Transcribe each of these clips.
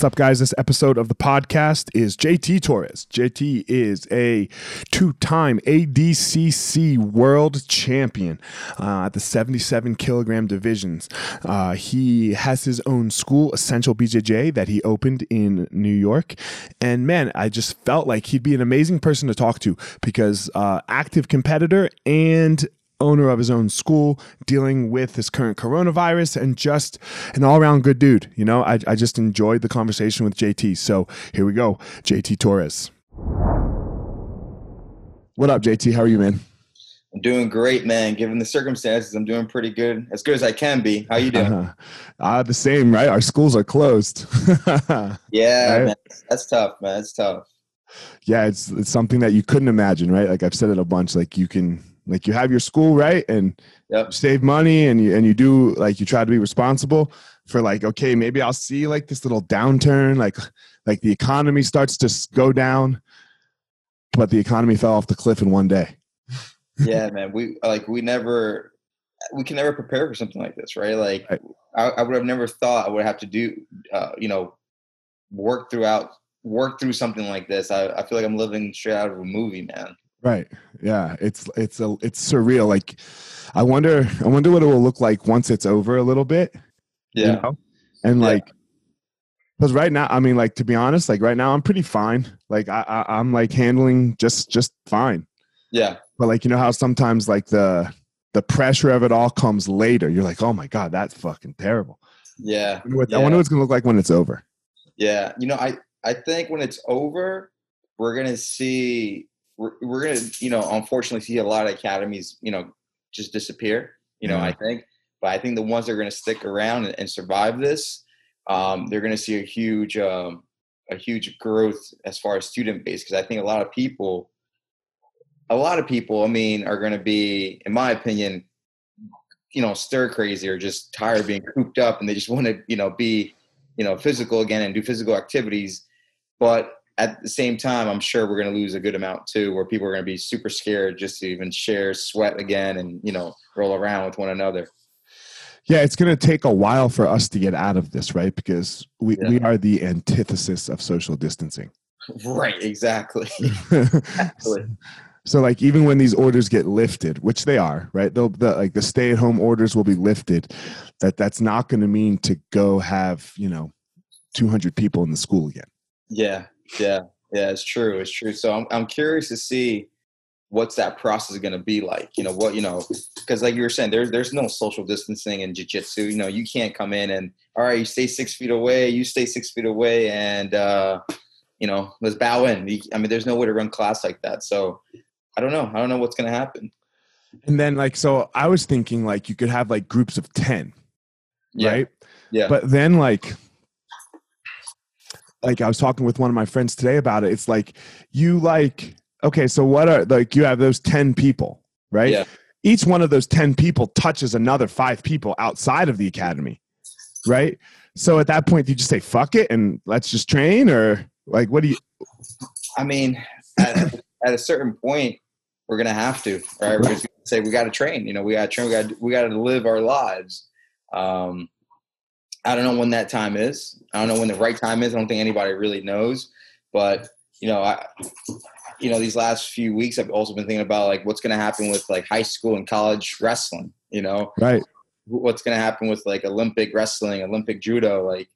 What's up, guys? This episode of the podcast is JT Torres. JT is a two time ADCC world champion uh, at the 77 kilogram divisions. Uh, he has his own school, Essential BJJ, that he opened in New York. And man, I just felt like he'd be an amazing person to talk to because uh, active competitor and owner of his own school, dealing with this current coronavirus, and just an all around good dude. You know, I, I just enjoyed the conversation with JT. So here we go JT Torres. What up, JT? How are you, man? I'm doing great, man. Given the circumstances, I'm doing pretty good, as good as I can be. How you doing? Uh, uh, the same, right? Our schools are closed. yeah, right? man, that's tough, man. It's tough. Yeah, it's it's something that you couldn't imagine, right? Like I've said it a bunch. Like you can like you have your school right and yep. save money and you and you do like you try to be responsible for like okay maybe I'll see like this little downturn like like the economy starts to go down but the economy fell off the cliff in one day. yeah, man. We like we never we can never prepare for something like this, right? Like right. I, I, would have never thought I would have to do uh, you know work throughout work through something like this. I, I feel like I'm living straight out of a movie, man. Right. Yeah. It's it's a it's surreal. Like I wonder I wonder what it will look like once it's over a little bit. Yeah. You know? And like because right now, I mean, like to be honest, like right now I'm pretty fine. Like I, I I'm like handling just just fine. Yeah. But like you know how sometimes like the the pressure of it all comes later. You're like, oh my God, that's fucking terrible. Yeah. I wonder what, yeah. I wonder what it's gonna look like when it's over. Yeah. You know, I I think when it's over, we're gonna see we're, we're going to, you know, unfortunately see a lot of academies, you know, just disappear, you know, yeah. I think. But I think the ones that are going to stick around and, and survive this, um, they're going to see a huge, um, a huge growth as far as student base. Because I think a lot of people, a lot of people, I mean, are going to be, in my opinion, you know, stir crazy or just tired of being cooped up, and they just want to, you know, be, you know, physical again and do physical activities. But at the same time, I'm sure we're going to lose a good amount too, where people are going to be super scared just to even share sweat again and you know roll around with one another. Yeah, it's going to take a while for us to get out of this, right? Because we, Yeah. we are the antithesis of social distancing. Right, exactly. exactly. so, like, even when these orders get lifted, which they are, right? They'll the, like the stay at home orders will be lifted. That that's not going to mean to go have you know, two hundred people in the school again. Yeah, yeah, yeah. It's true. It's true. So I'm I'm curious to see what's that process going to be like. You know what? You know, because like you were saying, there's there's no social distancing in jiu-jitsu. You know, you can't come in and all right, you stay six feet away, you stay six feet away, and uh, you know, let's bow in. I mean, there's no way to run class like that. So I don't know. I don't know what's going to happen. And then, like, so I was thinking, like, you could have like groups of ten, Yeah, right? Yeah. But then, like, like I was talking with one of my friends today about it. It's like you like okay, so what are like you have those ten people, right? Yeah. Each one of those ten people touches another five people outside of the academy, right? So at that point, do you just say fuck it and let's just train, or like what do you? I mean, at, at a certain point, we're gonna have to. Right? We're gonna say we got to train. You know, we got to train. We got we got to live our lives. Um, I don't know when that time is. I don't know when the right time is. I don't think anybody really knows. But you know, I, you know, these last few weeks, I've also been thinking about like what's gonna happen with like high school and college wrestling. You know, Right. what's going to happen with like Olympic wrestling, Olympic judo, like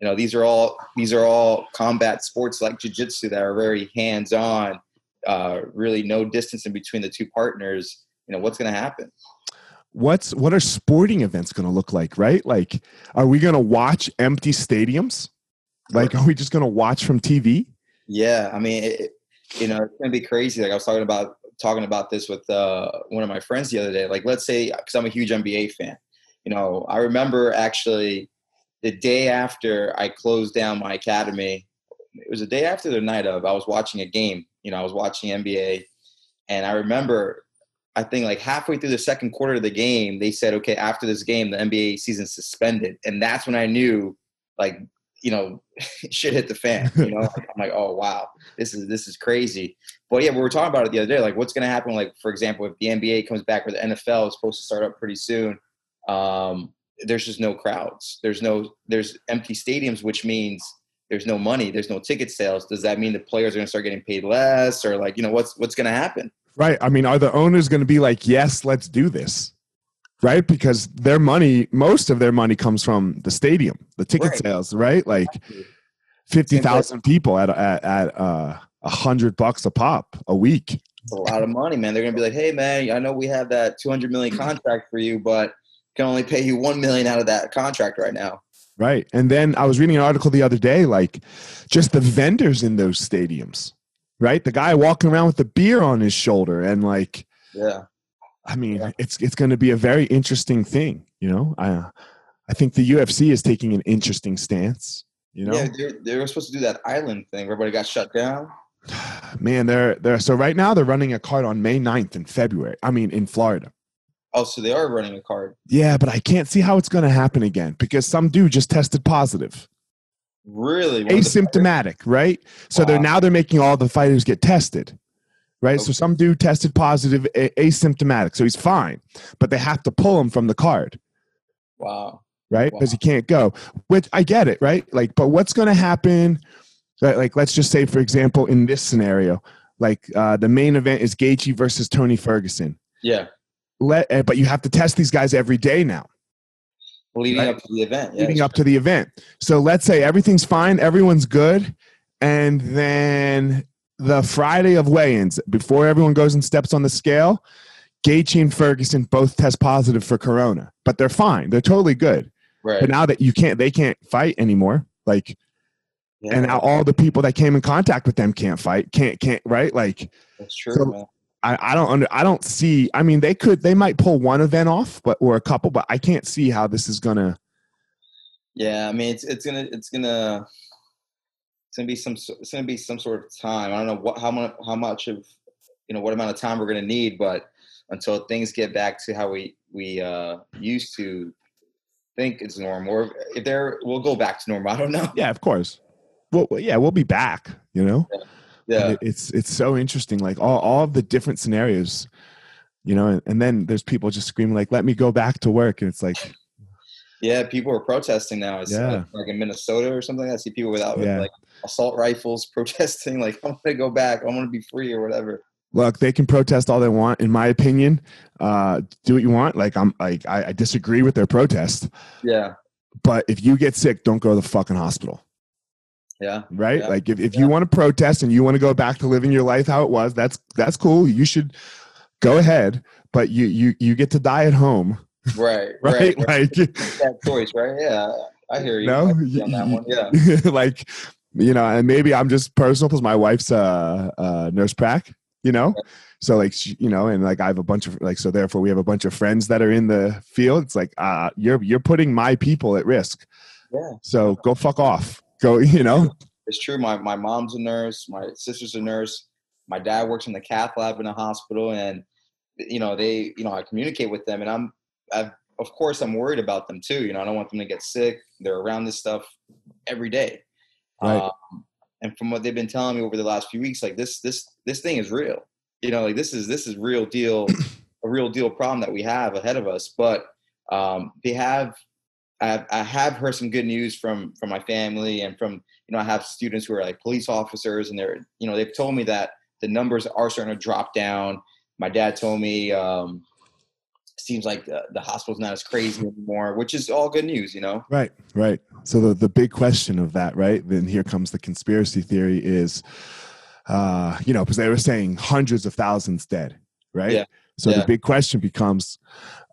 you know these are all these are all combat sports like jiu-jitsu that are very hands-on, uh, really no distance in between the two partners. You know what's going to happen? What's what are sporting events going to look like? Right. Like, are we going to watch empty stadiums? Like, are we just going to watch from TV? Yeah, I mean, it, you know, it's going to be crazy. Like I was talking about talking about this with uh, one of my friends the other day. Like, let's say because I'm a huge NBA fan. You know, I remember actually the day after I closed down my academy. It was the day after the night of. I was watching a game. You know, I was watching NBA, and I remember. I think like halfway through the second quarter of the game, they said, "Okay, after this game, the NBA season suspended," and that's when I knew, like, you know, shit hit the fan. You know, I'm like, "Oh wow, this is this is crazy." But yeah, we were talking about it the other day. Like, what's going to happen? Like, for example, if the NBA comes back or the NFL is supposed to start up pretty soon, um, there's just no crowds. There's no there's empty stadiums, which means there's no money. There's no ticket sales. Does that mean the players are going to start getting paid less, or like you know what's what's going to happen? Right. I mean, are the owners going to be like, yes, let's do this? Right. Because their money, most of their money comes from the stadium, the ticket Right. sales, right? Like 50,000 people at, at, at uh, a hundred bucks a pop a week. A lot of money, man. They're going to be like, "Hey, man, I know we have that 200 million contract for you, but can only pay you one million out of that contract right now." Right. And then I was reading an article the other day, like just the vendors in those stadiums, right? The guy walking around with the beer on his shoulder and like, Yeah. I mean, Yeah. it's it's going to be a very interesting thing, you know. I I think the UFC is taking an interesting stance, you know. Yeah, they're, they were supposed to do that island thing. Everybody got shut down. Man, they're they're so right now they're running a card on May 9th in February. I mean, in Florida. Oh, so they are running a card. Yeah, but I can't see how it's going to happen again because some dude just tested positive, Really? The- asymptomatic, right? So they're now they're making all the fighters get tested, right? So some dude tested positive, a- asymptomatic, so he's fine, but they have to pull him from the card. Wow. right? Because Wow. he can't go. Which I get it, right? Like, but what's going to happen? Like, like, let's just say, for example, in this scenario, like uh, the main event is Gaethje versus Tony Ferguson. Yeah. Let, uh, but you have to test these guys every day now, Leading Right. up to the event. Yeah, leading up to the event. So let's say everything's fine, everyone's good, and then the Friday of weigh-ins, before everyone goes and steps on the scale, Gaethje and Ferguson both test positive for corona, but they're fine. They're totally good. Right. But now that you can't, they can't fight anymore. Like yeah, and now all the people that came in contact with them can't fight can't can't right like that's true, so- man. I, I don't under i don't see i mean they could they might pull one event off but or a couple but i can't see how this is gonna Yeah, I mean, it's it's gonna it's gonna it's gonna be some it's gonna be some sort of time. I don't know what how much how much of you know what amount of time we're gonna need, but until things get back to how we we uh, used to think is normal, or if there we'll go back to normal. I don't know. yeah of course well well, yeah we'll be back you know Yeah, It- it's it's so interesting like all, all of the different scenarios you know and, and then there's people just screaming like let me go back to work and it's like Yeah, people are protesting now. It's Yeah. like, in Minnesota or something. I see people without with, like assault rifles protesting, like I'm gonna go back, I want to be free or whatever. Look, they can protest all they want. In my opinion, uh, do what you want. Like I'm, like I, I disagree with their protest, Yeah, but if you get sick, don't go to the fucking hospital. Yeah, right? Yeah. Like if, if Yeah. you want to protest and you want to go back to living your life how it was, that's that's cool. You should go ahead, but you you you get to die at home, right, right? right. right. Like that choice, right? Yeah, I hear you. no, on that one. Yeah, like you know, and maybe I'm just personal because my wife's a, nurse prac, you know. So like she, you know, and like I have a bunch of like so therefore we have a bunch of friends that are in the field. It's like uh you're you're putting my people at risk. yeah. So go fuck off. Go, you know. It's true. My my mom's a nurse. My sister's a nurse. My dad works in the cath lab in a hospital, and you know they, you know, I communicate with them, and I'm, I've, of course I'm worried about them too. You know, I don't want them to get sick. They're around this stuff every day. Right. Um, and from what they've been telling me over the last few weeks, like this this this thing is real. You know, like this is this is real deal, a real deal problem that we have ahead of us. But um, they have I have, I have heard some good news from from my family and from you know I have students who are like police officers and they're you know they've told me that the numbers are starting to drop down. My dad told me um, seems like the, the hospital's not as crazy anymore, which is all good news, you know. Right, right. So the the big question of that, right? Then here comes the conspiracy theory is uh, you know, because they were saying hundreds of thousands dead, right? Yeah, So yeah. the big question becomes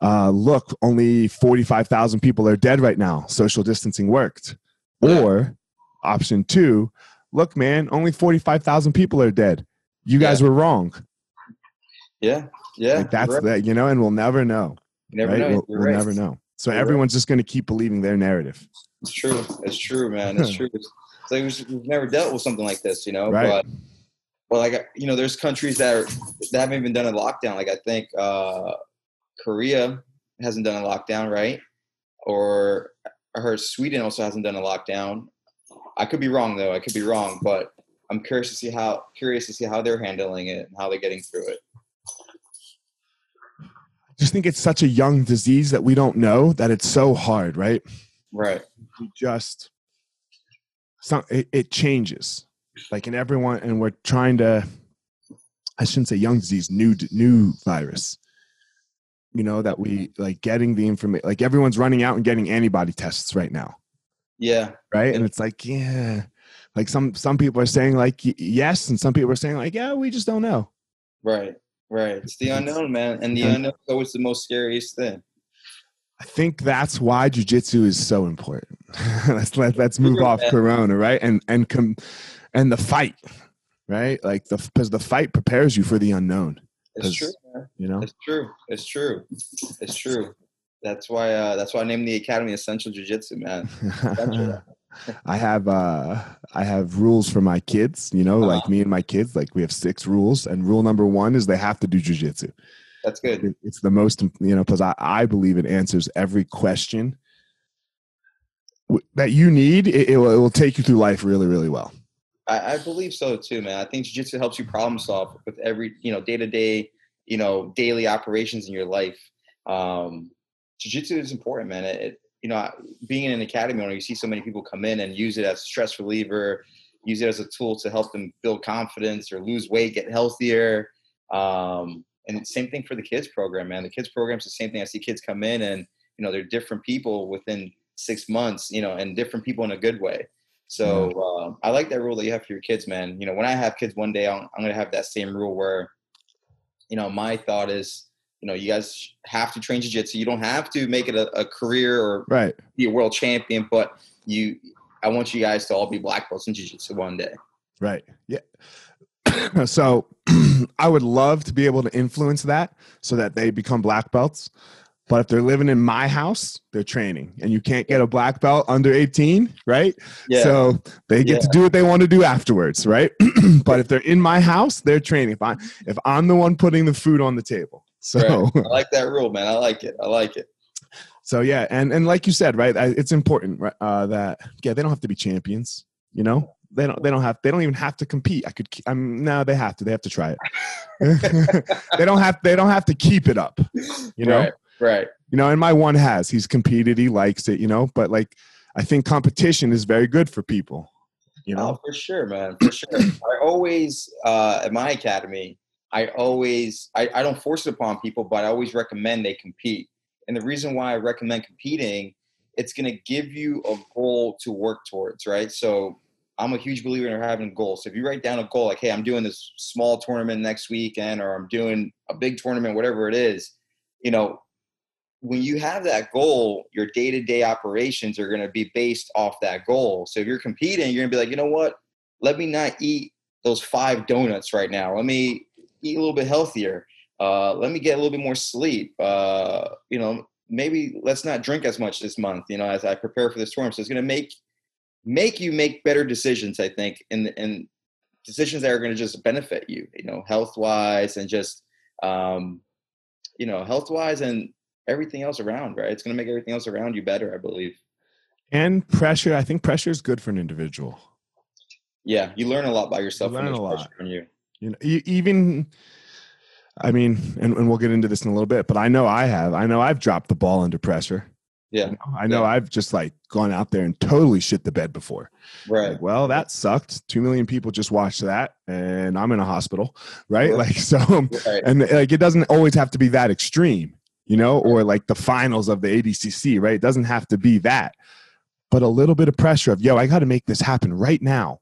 uh look, only 45,000 people are dead right now. Social distancing worked. Yeah. Or option 2, look man, only 45,000 people are dead. You guys were wrong. Yeah, yeah. like that's right. that, you know, and we'll never know. You never right? know. We'll, we'll right. never know. So You're everyone's just going to keep believing their narrative. It's true. It's true, man. It's true. It's like we've, we've never dealt with something like this, you know. Right. But well, like you know, there's countries that are that haven't even done a lockdown. Like I think uh, Korea hasn't done a lockdown, right? Or I heard Sweden also hasn't done a lockdown. I could be wrong though. I could be wrong, but I'm curious to see how curious to see how they're handling it and how they're getting through it. I just think it's such a young disease that we don't know that it's so hard, right? Right. We just some it, it changes, like in everyone, and we're trying to. I shouldn't say young disease, new new virus. You know that we like getting the information. Like everyone's running out and getting antibody tests right now, Yeah. right? And it's like, yeah, like some some people are saying like yes, and some people are saying like yeah, we just don't know. Right. Right. It's the unknown, man, and the Yeah. unknown is always the most scariest thing. I think that's why jujitsu is so important. let's let, let's move off Corona, right? And and com, and the fight, right? Like the because the fight prepares you for the unknown. It's true, man. You know, It's true. It's true. It's true. That's why. Uh, that's why I named the academy Essential Jiu Jitsu, man. I have uh I have rules for my kids. You know, like Uh-huh. me and my kids. Like we have six rules, and rule number one is they have to do jujitsu. That's good. It's the most, you know, because I, I believe it answers every question that you need. It, it, will, it will take you through life really, really well. I, I believe so too, man. I think Jiu Jitsu helps you problem solve with every, you know, day to day, you know, daily operations in your life. Um, Jiu Jitsu is important, man. It, it, you know, being in an academy owner, you see so many people come in and use it as a stress reliever, use it as a tool to help them build confidence or lose weight, get healthier. Um, and same thing for the kids program, man. The kids program's the same thing. I see kids come in and you know they're different people within six months, you know, and different people in a good way. So uh, I like that rule that you have for your kids, man. You know, when I have kids one day, I'm, I'm gonna have that same rule where, you know, my thought is, you know, you guys have to train jiu-jitsu. You don't have to make it a, a career or Right. be a world champion, but you, I want you guys to all be black belts in jiu-jitsu one day. Right. Yeah. so I would love to be able to influence that so that they become black belts. But if they're living in my house, they're training. And you can't get a black belt under 18, right? Yeah. So they get Yeah. to do what they want to do afterwards, right? but if they're in my house, they're training. If I if I'm the one putting the food on the table. So Right. I like that rule, man. I like it. I like it. so yeah, and and like you said, right? I- It's important uh, that yeah, they don't have to be champions. You know, they don't. They don't have. They don't even have to compete. I could. I'm no. They have to. They have to try it. they don't have. They don't have to keep it up. You know. Right. Right. You know, and my one has. He's competed, he likes it, you know, but like I think competition is very good for people. You know? Oh, for sure, man. For sure. I always uh at my academy, I always I, I don't force it upon people, but I always recommend they compete. And the reason why I recommend competing, it's gonna give you a goal to work towards, right? So I'm a huge believer in having goals. So if you write down a goal like, hey, I'm doing this small tournament next weekend, or I'm doing a big tournament, whatever it is, you know, when you have that goal, your day to day operations are going to be based off that goal. So if you're competing, you're going to be like, you know what? Let me not eat those five donuts right now. Let me eat a little bit healthier. Uh, let me get a little bit more sleep. Uh, you know, maybe let's not drink as much this month. You know, as I prepare for this storm, so it's going to make make you make better decisions. I think, and and decisions that are going to just benefit you. You know, health wise and just um, you know, health wise and everything else around, right? It's going to make everything else around you better, I believe. And pressure, I think pressure is good for an individual. Yeah, you learn a lot by yourself. You learn a lot. On you. you know, even, I mean, and, and we'll get into this in a little bit, but I know I have. I know I've dropped the ball under pressure. Yeah. You know, I know yeah. I've just like gone out there and totally shit the bed before. Right. Like, well, that sucked. Two million people just watched that, and I'm in a hospital, right? Right. Like so, Right. and like it doesn't always have to be that extreme, you know, or like the finals of the ADCC, right? It doesn't have to be that, but a little bit of pressure of yo, I got to make this happen right now.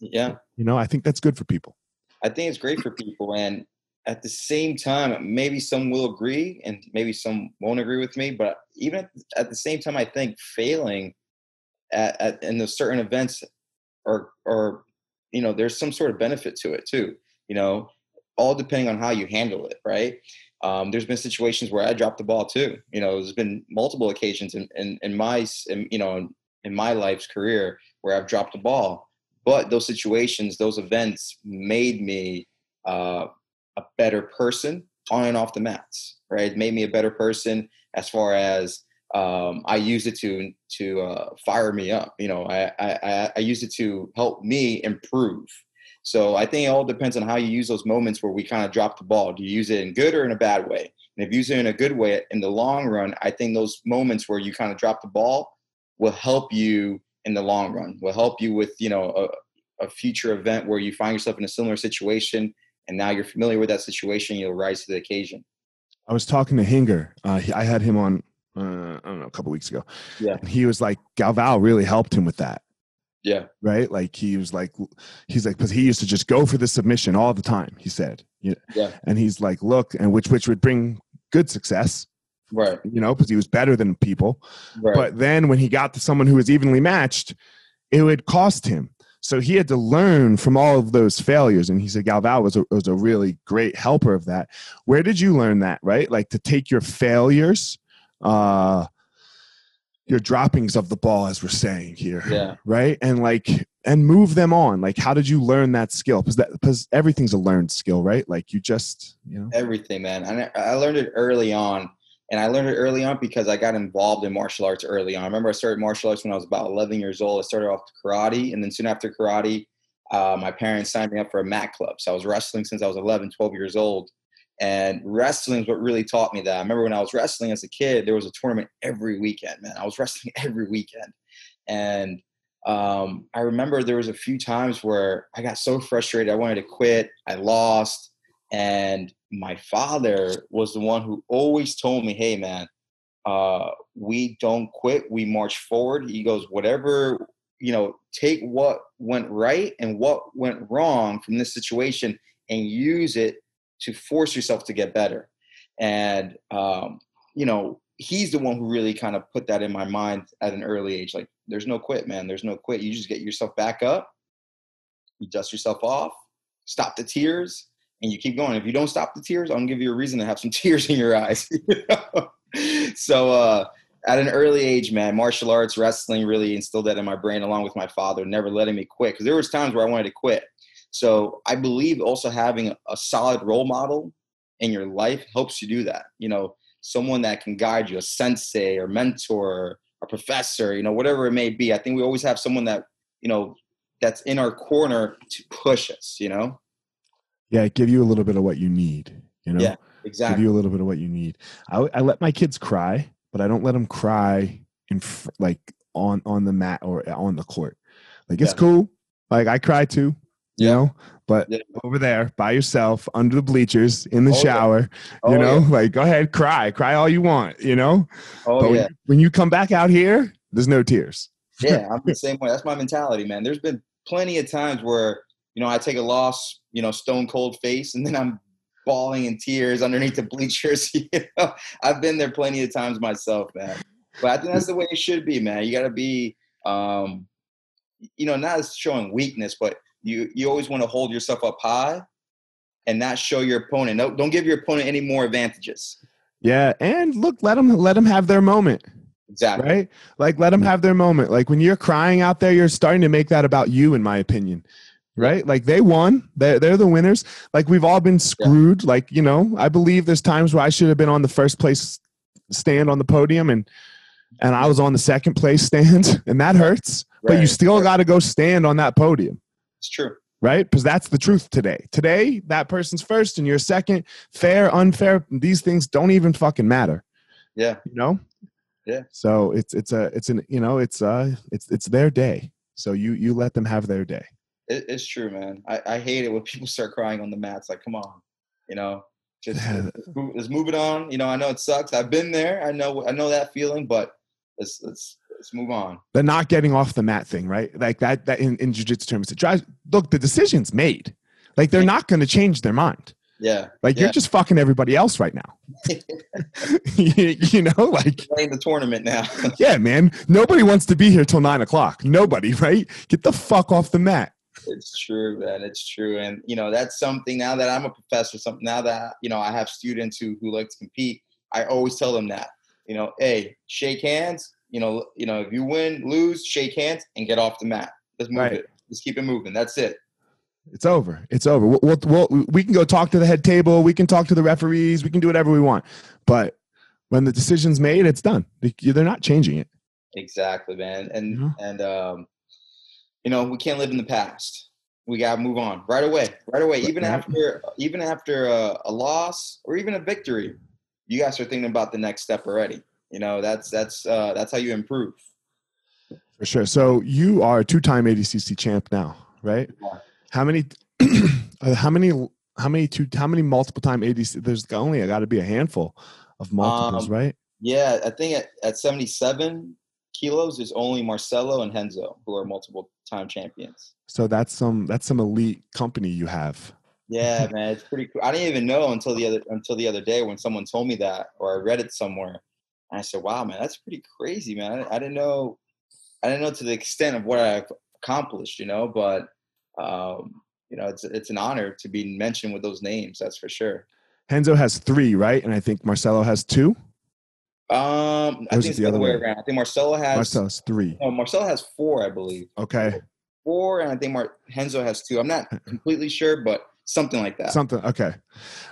Yeah. You know, I think that's good for people. I think it's great for people. And at the same time, maybe some will agree and maybe some won't agree with me. But even at, the same time, I think failing at, at in those certain events or or you know, there's some sort of benefit to it too. You know, all depending on how you handle it, right? Um, there's been situations where I dropped the ball too. You know, there's been multiple occasions in, in, in my, in, you know, in, in my life's career where I've dropped the ball. But those situations, those events made me uh, a better person on and off the mats, right? It made me a better person as far as um, I used it to to uh, fire me up. You know, I, I I used it to help me improve. So I think it all depends on how you use those moments where we kind of drop the ball. Do you use it in good or in a bad way? And if you use it in a good way, in the long run, I think those moments where you kind of drop the ball will help you in the long run. Will help you with you know a, a future event where you find yourself in a similar situation, and now you're familiar with that situation. You'll rise to the occasion. I was talking to Hinger. Uh, I had him on, uh, I don't know, a couple weeks ago. Yeah. And he was like, Galvão really helped him with that. Yeah. right? Like he was like, he's like, because he used to just go for the submission all the time. He said, yeah, Yeah. and he's like, look, and which which would bring good success, Right. you know, because he was better than people. Right. But then when he got to someone who was evenly matched, it would cost him. So he had to learn from all of those failures. And he said Galvão was a, was a really great helper of that. Where did you learn that, right? Like to take your failures, uh, your droppings of the ball, as we're saying here, yeah. right? And like, and move them on. Like, how did you learn that skill? Because that, because everything's a learned skill, right? Like you just, you know, Everything, man. And I, I learned it early on. And I learned it early on because I got involved in martial arts early on. I remember I started martial arts when I was about 11 years old. I started off karate. And then soon after karate, uh, my parents signed me up for a mat club. So I was wrestling since I was 11, 12 years old. And wrestling is what really taught me that. I remember when I was wrestling as a kid, there was a tournament every weekend, man. I was wrestling every weekend. And um, I remember there was a few times where I got so frustrated, I wanted to quit. I lost. And my father was the one who always told me, hey, man, uh, we don't quit, we march forward. He goes, whatever, you know, take what went right and what went wrong from this situation and use it to force yourself to get better. And, um, you know, he's the one who really kind of put that in my mind at an early age. Like, there's no quit, man. There's no quit. You just get yourself back up, you dust yourself off, stop the tears, and you keep going. If you don't stop the tears, I'm gonna give you a reason to have some tears in your eyes. so uh, at an early age, man, martial arts, wrestling really instilled that in my brain, along with my father, never letting me quit. Because there was times where I wanted to quit. So I believe also having a solid role model in your life helps you do that. You know, someone that can guide you, a sensei or mentor, a professor, you know, whatever it may be. I think we always have someone that you know that's in our corner to push us. You know. yeah, give you a little bit of what you need, you know? Yeah. exactly. give you a little bit of what you need. I, I let my kids cry, but I don't let them cry in like on on the mat or on the court. Like it's Yeah. cool. Like I cry too, you Yeah. know. But Yeah. over there by yourself under the bleachers in the Oh, yeah. shower, Oh, you know, yeah. like go ahead, cry, cry all you want, you know. Oh but when, yeah. you, when you come back out here, there's no tears. yeah, I'm the same way. That's my mentality, man. There's been plenty of times where you know I take a loss, you know, stone cold face, and then I'm bawling in tears underneath the bleachers. You know, I've been there plenty of times myself, man. But I think that's the way it should be, man. You got to be, um, you know, not showing weakness, but you you always want to hold yourself up high and not show your opponent. No, don't give your opponent any more advantages. Yeah, and look, let them let them have their moment. Exactly. right? Like let them have their moment. Like when you're crying out there, you're starting to make that about you, in my opinion. Right? Like they won. They're, they're the winners. Like we've all been screwed. Like, you know, I believe there's times where I should have been on the first place stand on the podium and and I was on the second place stand and that hurts. But you still right. got to go stand on that podium. It's true. Right? Because that's the truth today. Today, that person's first and you're second. Fair, unfair, these things don't even fucking matter Yeah. you know Yeah. so it's it's a it's an you know it's uh it's it's their day so you you let them have their day It, it's true, man. I, I hate it when people start crying on the mats. Like, come on, you know, just let's move it on. You know, I know it sucks. I've been there. I know I know that feeling, but let's let's let's move on. the not getting off the mat thing right like that that in, in jiu-jitsu terms it drives look the decision's made like they're not going to change their mind Yeah, like Yeah. you're just fucking everybody else right now you, you know like playing the tournament now. yeah man nobody wants to be here till nine o'clock nobody right get the fuck off the mat it's true, man. It's true, and you know that's something. Now that I'm a professor, something now that you know I have students who who like to compete. I always tell them that you know, hey, shake hands. You know, you know, if you win, lose, shake hands and get off the mat. Let's move Right. it. Let's keep it moving. That's it. It's over. It's over. We'll, we'll, we'll, we can go talk to the head table. We can talk to the referees. We can do whatever we want. But when the decision's made, it's done. They- They're not changing it. Exactly, man. And and um, you know, we can't live in the past. We gotta move on right away, right away. Even Right. after even after a, a loss or even a victory, you guys are thinking about the next step already. You know, that's that's uh, that's how you improve. For sure. So you are a two-time ADCC champ now, right? Yeah. How many? uh, how many? How many two? How many multiple-time ADC? There's only got to be a handful of multiples, Um, right? Yeah, I think at, at 77 kilos, there's only Marcelo and Henzo who are multiple time champions. So that's some that's some elite company you have. Yeah, man, it's pretty cool. I didn't even know until the other until the other day when someone told me that, or I read it somewhere, and I said, "Wow, man, that's pretty crazy, man. I, I didn't know, I didn't know to the extent of what I've accomplished, you know. But um, you know, it's it's an honor to be mentioned with those names. That's for sure. Henzo has three, right? And I think Marcelo has two. Um, I think it's the the other way way? around. I think Marcelo has Marcelo has three. no, Marcelo has four, I believe. Okay. Four, and I think Mar- Henzo has two. I'm not completely sure, but something like that. Something. Okay.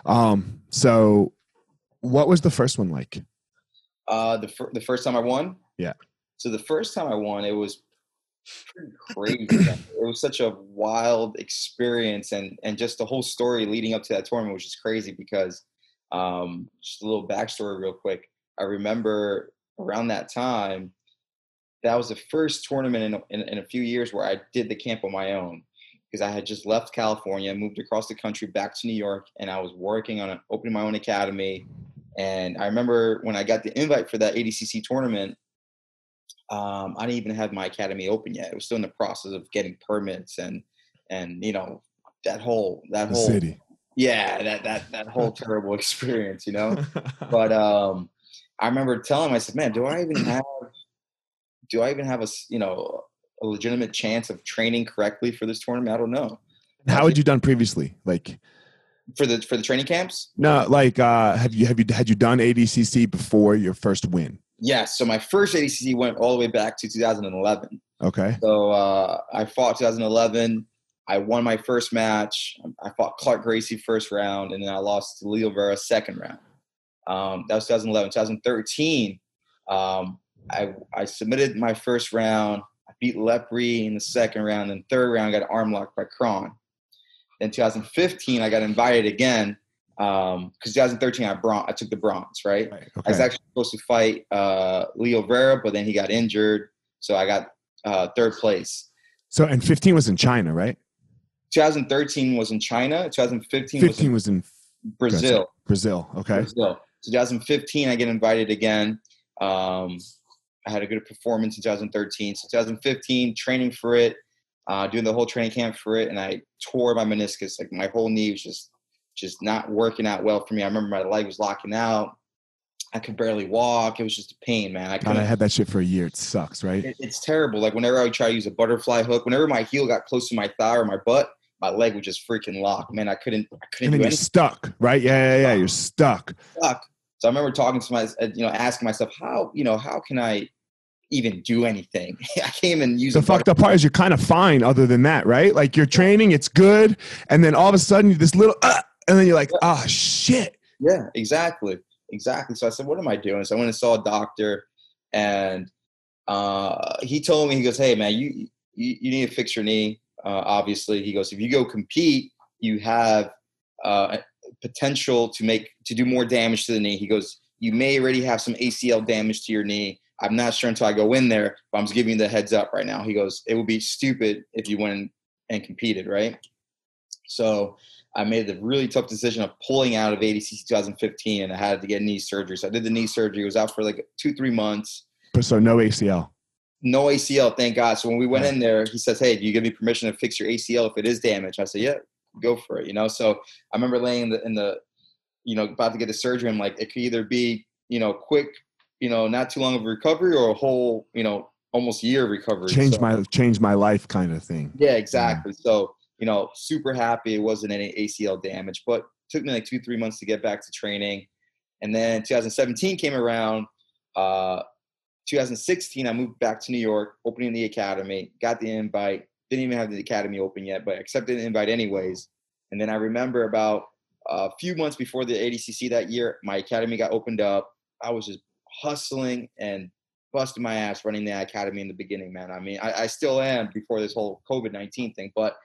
Um. So, what was the first one like? Uh, the fir- the first time I won. Yeah. So the first time I won, it was pretty crazy. it was such a wild experience, and and just the whole story leading up to that tournament was just crazy because, um, just a little backstory real quick. I remember around that time, that was the first tournament in, in, in a few years where I did the camp on my own because I had just left California, moved across the country back to New York, and I was working on opening my own academy. And I remember when I got the invite for that ADCC tournament, um, I didn't even have my academy open yet. It was still in the process of getting permits and and you know that whole that The whole city. yeah that that that whole terrible experience, you know. But um, I remember telling him, I said, "Man, do I even have do I even have a you know a legitimate chance of training correctly for this tournament? I don't know." How had you done previously? Like, For the for the training camps, no, like, uh, have you have you had you done ADCC before your first win? yes. So my first ADCC went all the way back to 2011. Okay. So uh, I fought 2011. I won my first match. I fought Clark Gracie first round, and then I lost to Leo Vieira second round. Um, that was 2011. 2013, um, I, I submitted my first round. I beat Lepri in the second round. And third round, I got arm locked by Kron. Then 2015, I got invited again Um, because 2013 I bron- I took the bronze, right? Right. I was actually supposed to fight uh, Leo Vieira, but then he got injured, so I got uh, third place. So and 15 was in China, right? 2013 was in China. 2015 was 15 in was in Brazil. Brazil. Okay. Brazil. 2015, I get invited again. Um, I had a good performance in 2013. So 2015, training for it, uh, doing the whole training camp for it, and I tore my meniscus. Like my whole knee was just just not working out well for me. I remember my leg was locking out. I could barely walk. It was just a pain, man. I God, couldn't. Had that shit for a year. It sucks, right? it- it's terrible. Like whenever I would try to use a butterfly hook, whenever my heel got close to my thigh or my butt, my leg would just freaking lock. Man, I couldn't. I couldn't then do you're anything. stuck, right? Yeah, yeah, yeah. You're stuck. stuck. So I remember talking to my, uh, you know, asking myself, how, you know, how can I even do anything? I can't even use The fucked up part is you're kind of fine other than that, right? Like you're training, it's good, and then all of a sudden this little, uh, and then you're like, ah, shit. Yeah, exactly, exactly. So I said, what am I doing? So I went and saw a doctor, and uh, he told me, he goes, hey man, you you, you need to fix your knee. Uh, obviously, he goes, if you go compete, you have uh, potential to make to do more damage to the knee. He goes, you may already have some ACL damage to your knee. I'm not sure until I go in there, but I'm just giving you the heads up right now. He goes, it would be stupid if you went and competed, right? So I made the really tough decision of pulling out of ADCC 2015, and I had to get knee surgery. So I did the knee surgery. It was out for like two, three months. But so no ACL. No ACL, thank God. So when we went in there, he says, "Hey, do you give me permission to fix your ACL if it is damaged?" I said, "Yeah, go for it." You know. So I remember laying in the, in the you know, about to get the surgery. I'm like, it could either be, you know, quick, you know, not too long of a recovery, or a whole, you know, almost year of recovery. Change So- my change my life kind of thing. yeah, exactly. So, you know, super happy it wasn't any ACL damage, but took me like two, three months to get back to training. And then 2017 came around. Uh, 2016, I moved back to New York, opening the academy, got the invite. Didn't even have the academy open yet, but accepted the invite anyways. And then I remember about a few months before the ADCC that year, my academy got opened up. I was just hustling and busting my ass running the academy in the beginning, man. I mean, I, I still am before this whole COVID 19 thing, but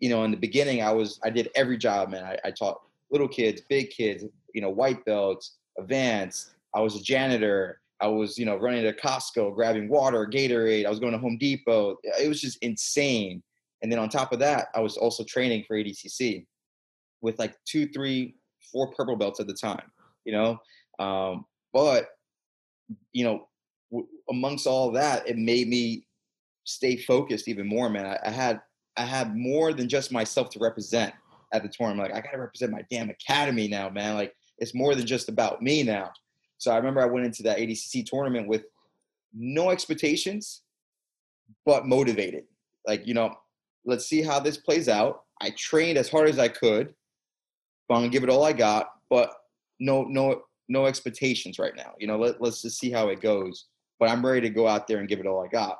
you know, in the beginning, I was, I did every job, man. I, I taught little kids, big kids, you know, white belts, advanced. I was a janitor. I was, you know, running to Costco, grabbing water, Gatorade. I was going to Home Depot. It was just insane. And then on top of that, I was also training for ADCC with like two, three, four purple belts at the time, you know. Um, but you know, w- amongst all that, it made me stay focused even more, man. I, I had I had more than just myself to represent at the tournament. Like I gotta represent my damn academy now, man. Like it's more than just about me now. So I remember I went into that ADCC tournament with no expectations, but motivated. Like, you know, let's see how this plays out. I trained as hard as I could. I'm gonna give it all I got, but no, no, no expectations right now. You know, let, let's just see how it goes. But I'm ready to go out there and give it all I got.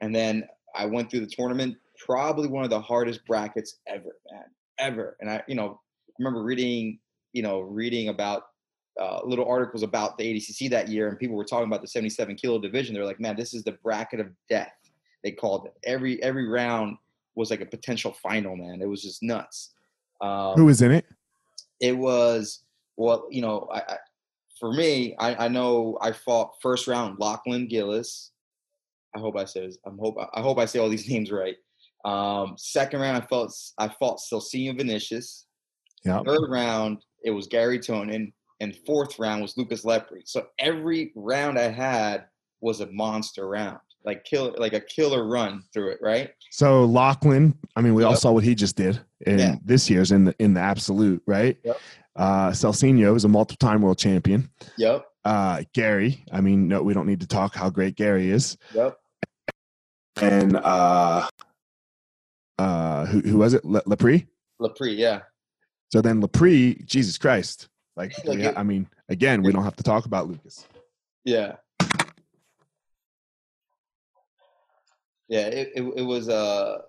And then I went through the tournament, probably one of the hardest brackets ever, man, ever. And I, you know, remember reading, you know, reading about uh, little articles about the ADCC that year, and people were talking about the 77 kilo division. They're like, man, this is the bracket of death. They called it. Every every round was like a potential final, man. It was just nuts. Um, Who was in it? it was well, you know, I, I for me, I, I know I fought first round Lachlan Giles. I hope I his, I'm hope I hope I say all these names right. Um, second round, I fought I fought Celsinho Vinicius. Yeah. Third round, it was Gary Tonon, and fourth round was Lucas Lepri. So every round I had was a monster round, like killer, like a killer run through it, right? So Lachlan, I mean, we all saw what he just did in Yeah. this year's in the in the absolute, right? Yep. Uh Celsinho is a multiple-time world champion. Yep, Uh Gary, I mean, no, we don't need to talk how great Gary is. yep. And uh uh who, who was it? Le- Lepri? Lepri, yeah. So then Lepri, Jesus Christ. Like, Like it- I mean, again, we don't have to talk about Lucas. Yeah. Yeah, it, it, it was a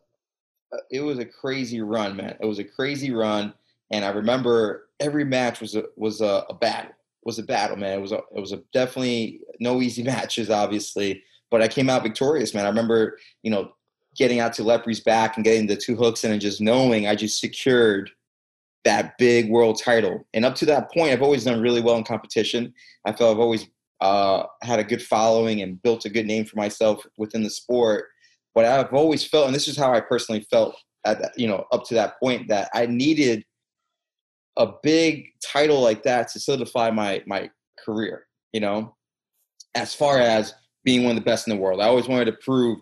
it was a crazy run, man. It was a crazy run, and I remember every match was a was a, a battle. Was a battle, man. It was a, it was a definitely no easy matches, obviously, but I came out victorious, man. I remember, you know, getting out to Lepri's back and getting the two hooks in, and just knowing I just secured that big world title. And up to that point, I've always done really well in competition. I feel I've always uh, had a good following and built a good name for myself within the sport. But I've always felt, and this is how I personally felt at that, you know up to that point, that I needed a big title like that to solidify my my career. You know, as far as being one of the best in the world, I always wanted to prove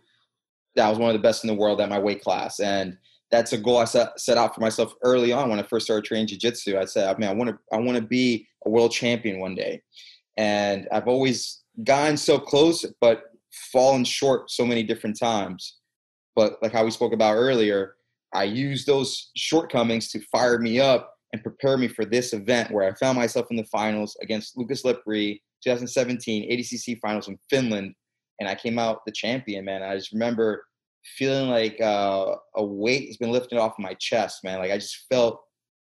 that I was one of the best in the world at my weight class, and that's a goal I set, set out for myself early on when I first started training jiu-jitsu. I said, I mean, I want to I want to be a world champion one day and I've always gotten so close, but fallen short so many different times. But like how we spoke about earlier, I used those shortcomings to fire me up and prepare me for this event where I found myself in the finals against Lucas Lepri, 2017 ADCC finals in Finland, and I came out the champion. Man, I just remember feeling like uh, a weight has been lifted off my chest, man. Like I just felt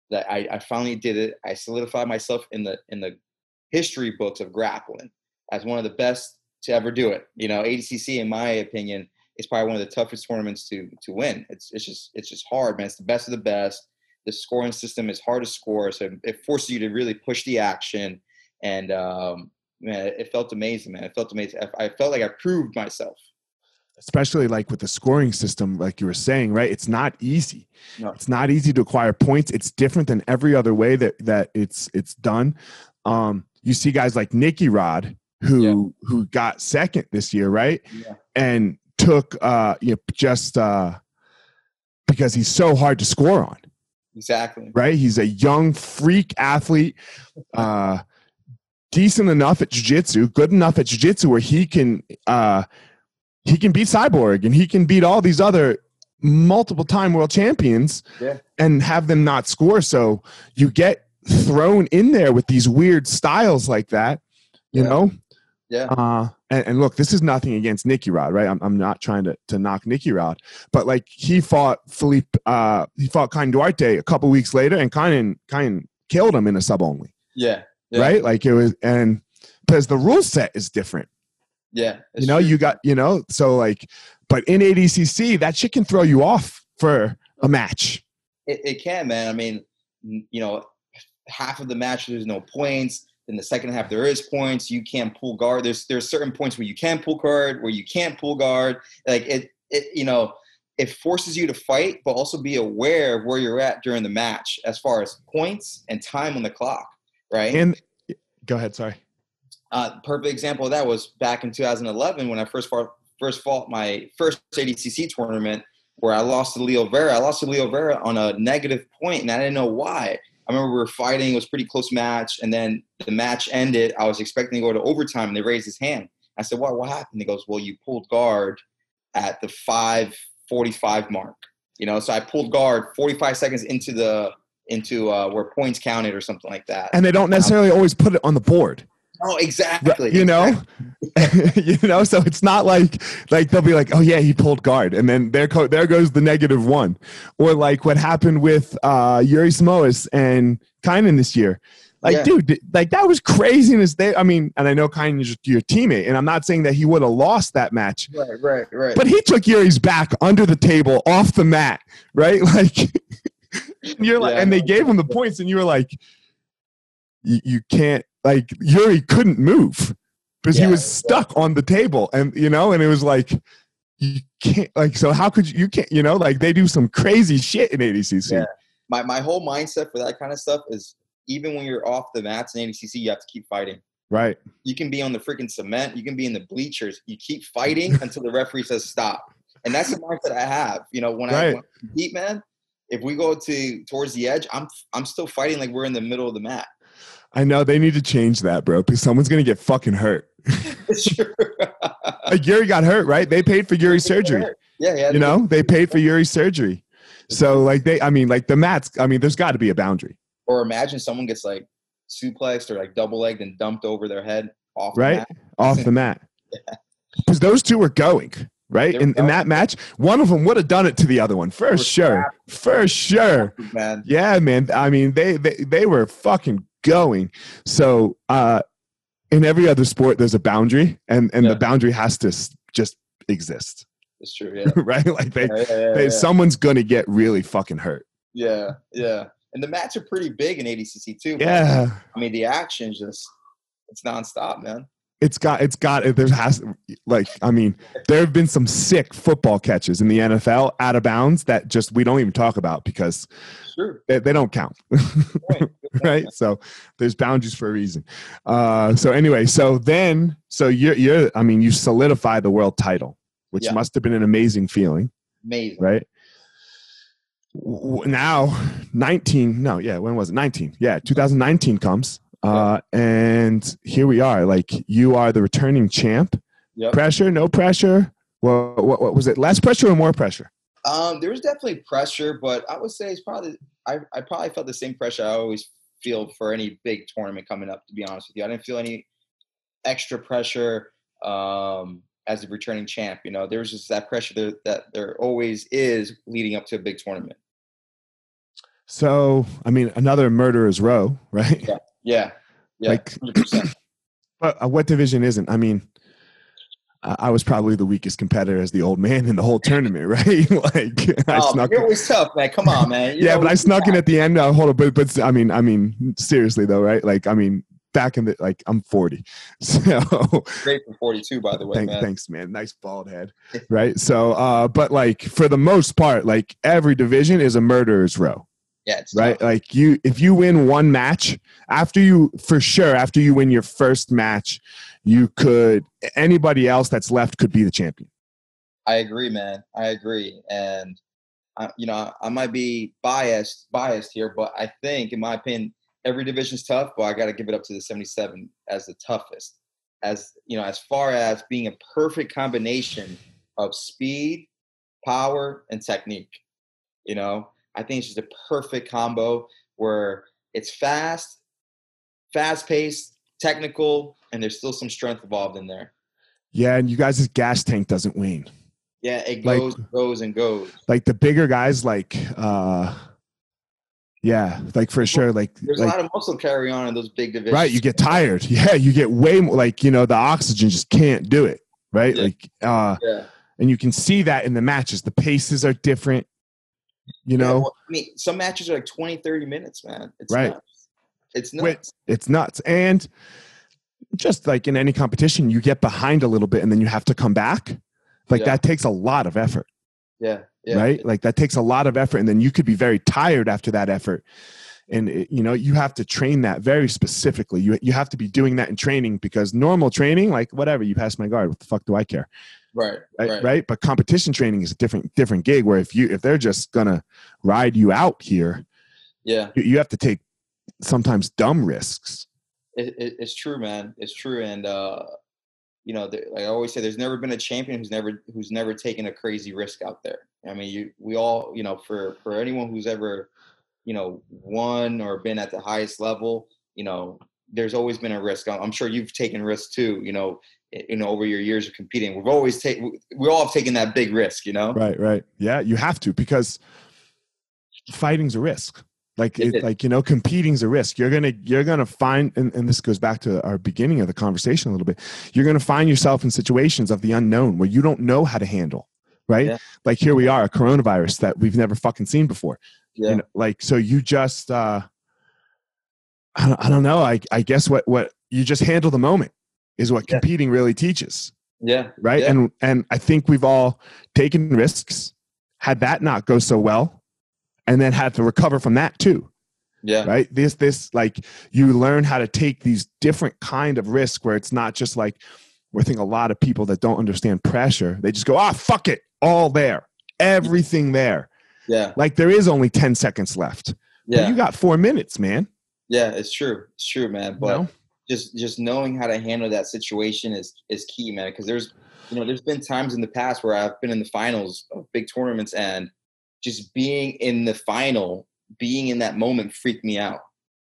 that I, I finally did it. I solidified myself in the in the history books of grappling as one of the best to ever do it. You know, ADCC, in my opinion, is probably one of the toughest tournaments to to win. It's it's just it's just hard, man. It's the best of the best. The scoring system is hard to score, so it forces you to really push the action. And um, man, it felt amazing, man. It felt amazing. I felt like I proved myself. Especially like with the scoring system, like you were saying, right? It's not easy. No. It's not easy to acquire points. It's different than every other way that that it's it's done. Um, you see guys like Nicky Rod who yeah. who got second this year, right? Yeah. And took uh you know, just uh because he's so hard to score on. Exactly. Right? He's a young freak athlete, uh decent enough at jiu-jitsu, good enough at jiu-jitsu where he can uh he can beat Cyborg and he can beat all these other multiple time world champions yeah. and have them not score. So you get thrown in there with these weird styles like that, you yeah. know? Yeah. Uh, and, and, look, this is nothing against Nicky Rod, right? I'm, I'm not trying to, to knock Nicky Rod, but like he fought Philippe, uh, he fought Kaynan Duarte a couple weeks later and Kaynan, Kaynan killed him in a sub only. Yeah. yeah. Right. Like it was, and because the rule set is different. Yeah. You know, true. you got, you know, so like, but in ADCC, that shit can throw you off for a match. It, it can, man. I mean, you know, half of the match there's no points. In the second half there is points. You can't pull guard. There's there's certain points where you can pull guard, where you can't pull guard. Like it, it you know, it forces you to fight, but also be aware of where you're at during the match as far as points and time on the clock, right? And go ahead, sorry. Uh, perfect example of that was back in 2011 when I first fought, first fought my first ADCC tournament where I lost to Leo Vieira. I lost to Leo Vieira on a negative point, and I didn't know why. I remember we were fighting. It was pretty close match, and then the match ended. I was expecting to go to overtime, and they raised his hand. I said, "What? What happened?" He goes, "Well, you pulled guard at the 5:45 mark. You know, so I pulled guard 45 seconds into the into uh, where points counted or something like that. And they don't necessarily always put it on the board. Oh, exactly. You know, you know. So it's not like like they'll be like, oh yeah, he pulled guard, and then there co- there goes the negative one, or like what happened with uh, Yuri Simões and Kaynan this year. Like, yeah. dude, like that was craziness. They, I mean, and I know Kaynan is your teammate, and I'm not saying that he would have lost that match. Right, right, right. But he took Yuri's back under the table, off the mat, right? Like, you're like, yeah, and they gave him the points, and you were like, you, you can't like Yuri couldn't move because yeah, he was stuck yeah. on the table, and you know, and it was like you can't like so how could you you can't you know like they do some crazy shit in ADCC. Yeah. My my whole mindset for that kind of stuff is even when you're off the mats in ADCC, you have to keep fighting. Right. You can be on the freaking cement. You can be in the bleachers. You keep fighting until the referee says stop. And that's the mindset I have. You know, when right. I, compete, man, if we go to towards the edge, I'm I'm still fighting like we're in the middle of the mat. I know they need to change that, bro, because someone's gonna get fucking hurt. Sure. like Yuri got hurt, right? They paid for Yuri's surgery. Yeah, yeah. You know, they paid for Yuri's surgery. So like they, I mean, like the mats. I mean, there's got to be a boundary. Or imagine someone gets like suplexed or like double legged and dumped over their head off right off the mat. Because yeah. those two were going right in, in that match. One of them would have done it to the other one for sure, for sure. Man. Yeah, man. I mean, they they they were fucking going. So uh, in every other sport, there's a boundary, and and yeah. the boundary has to just exist. It's true, yeah. right? Like they, yeah, yeah, they someone's gonna get really fucking hurt. Yeah, yeah. and the mats are pretty big in ADCC too. Yeah. I mean the action just it's nonstop, man. It's got it's got there has like I mean there have been some sick football catches in the NFL out of bounds that just we don't even talk about because Sure. they, they don't count right so there's boundaries for a reason. Uh so anyway so then so you're you're I mean you solidify the world title which Yeah. must have been an amazing feeling Amazing. right? Now 19 no yeah when was it? 19 yeah 2019 comes uh and here we are like you are the returning champ. Yep. pressure no pressure? What, what, what was it? Less pressure or more pressure? Um, there was definitely pressure, but I would say it's probably I, I probably felt the same pressure I always feel for any big tournament coming up. To be honest with you, I didn't feel any extra pressure um, as a returning champ. You know, there was just that pressure there, that there always is leading up to a big tournament. so i mean another murderer's row right Yeah. Yeah, yeah, Like- but uh, what division isn't i mean I was probably the weakest competitor as the old man in the whole tournament, right? like I Oh, snuck you're always tough, man. Come on, man. Yeah, but I snuck in at the end. Uh, hold on, but but I mean, I mean, seriously though, right? Like, I mean, back in the like, I'm 40, so Great for 42, by the way, thank, man. thanks, man. Nice bald head, right? So, uh, but like for the most part, like every division is a murderer's row, Yeah, right? tough. Like you, if you win one match after you, for sure, after you win your first match, you could anybody else that's left could be the champion. I agree, man. I agree, and I, you know, I, might be biased, biased here, but I think, in my opinion, every division's tough. But I got to give it up to the 77 as the toughest. As you know, as far as being a perfect combination of speed, power, and technique. You know, I think it's just a perfect combo where it's fast, fast paced, technical, and there's still some strength involved in there. Yeah, and you guys' gas tank doesn't wane. Yeah, it Like- goes, goes, and goes. like the bigger guys like uh yeah like for sure like, There's like a lot of muscle carry on in those big divisions. right you get tired yeah you get way more like you know the oxygen just can't do it right Yeah. like uh Yeah. and you can see that in the matches the paces are different you Yeah, know well, I mean, some matches are like 20, 30 minutes, man. It's Right. nuts. It's nuts. It's nuts and just like in any competition you get behind a little bit and then you have to come back like Yeah. that takes a lot of effort Yeah. Yeah. right? Like that takes a lot of effort, and then you could be very tired after that effort. And it, you know, you have to train that very specifically. You you have to be doing that in training because normal training, like whatever, you pass my guard. What the fuck do I care, Right. right? Right. Right. But competition training is a different different gig. Where if you if they're just gonna ride you out here, Yeah. you, you have to take sometimes dumb risks. It, it, it's true, man. It's true. And, uh, you know, there, like I always say, there's never been a champion who's never who's never taken a crazy risk out there. I mean, you we all, you know, for for anyone who's ever, you know, won or been at the highest level, you know, there's always been a risk. I'm I'm sure you've taken risks too. You know, you know, over your years of competing, we've always taken we all have taken that big risk. You know. Right. Right. Yeah, you have to because fighting's a risk. Like It it, like you know, competing's a risk. You're gonna you're gonna find, and, and this goes back to our beginning of the conversation a little bit. You're gonna find yourself in situations of the unknown where you don't know how to handle. Right. Yeah. Like here we are, a coronavirus that we've never fucking seen before. Yeah. You know, like so you just uh I don't, I don't know. I I guess what what you just handle the moment is what Yeah. competing really teaches Yeah. right Yeah. and and i think we've all taken risks had that not go so well and then had to recover from that too Yeah. right this this like you learn how to take these different kind of risks where it's not just like we think a lot of people that don't understand pressure they just go ah fuck it all there everything there Yeah. like there is only 10 seconds left but Yeah. you got four minutes man Yeah. It's true. It's true, man. you But know? just just knowing how to handle that situation is is key, man. Because there's you know there's been times in the past where I've been in the finals of big tournaments and just being in the final, being in that moment freaked me out.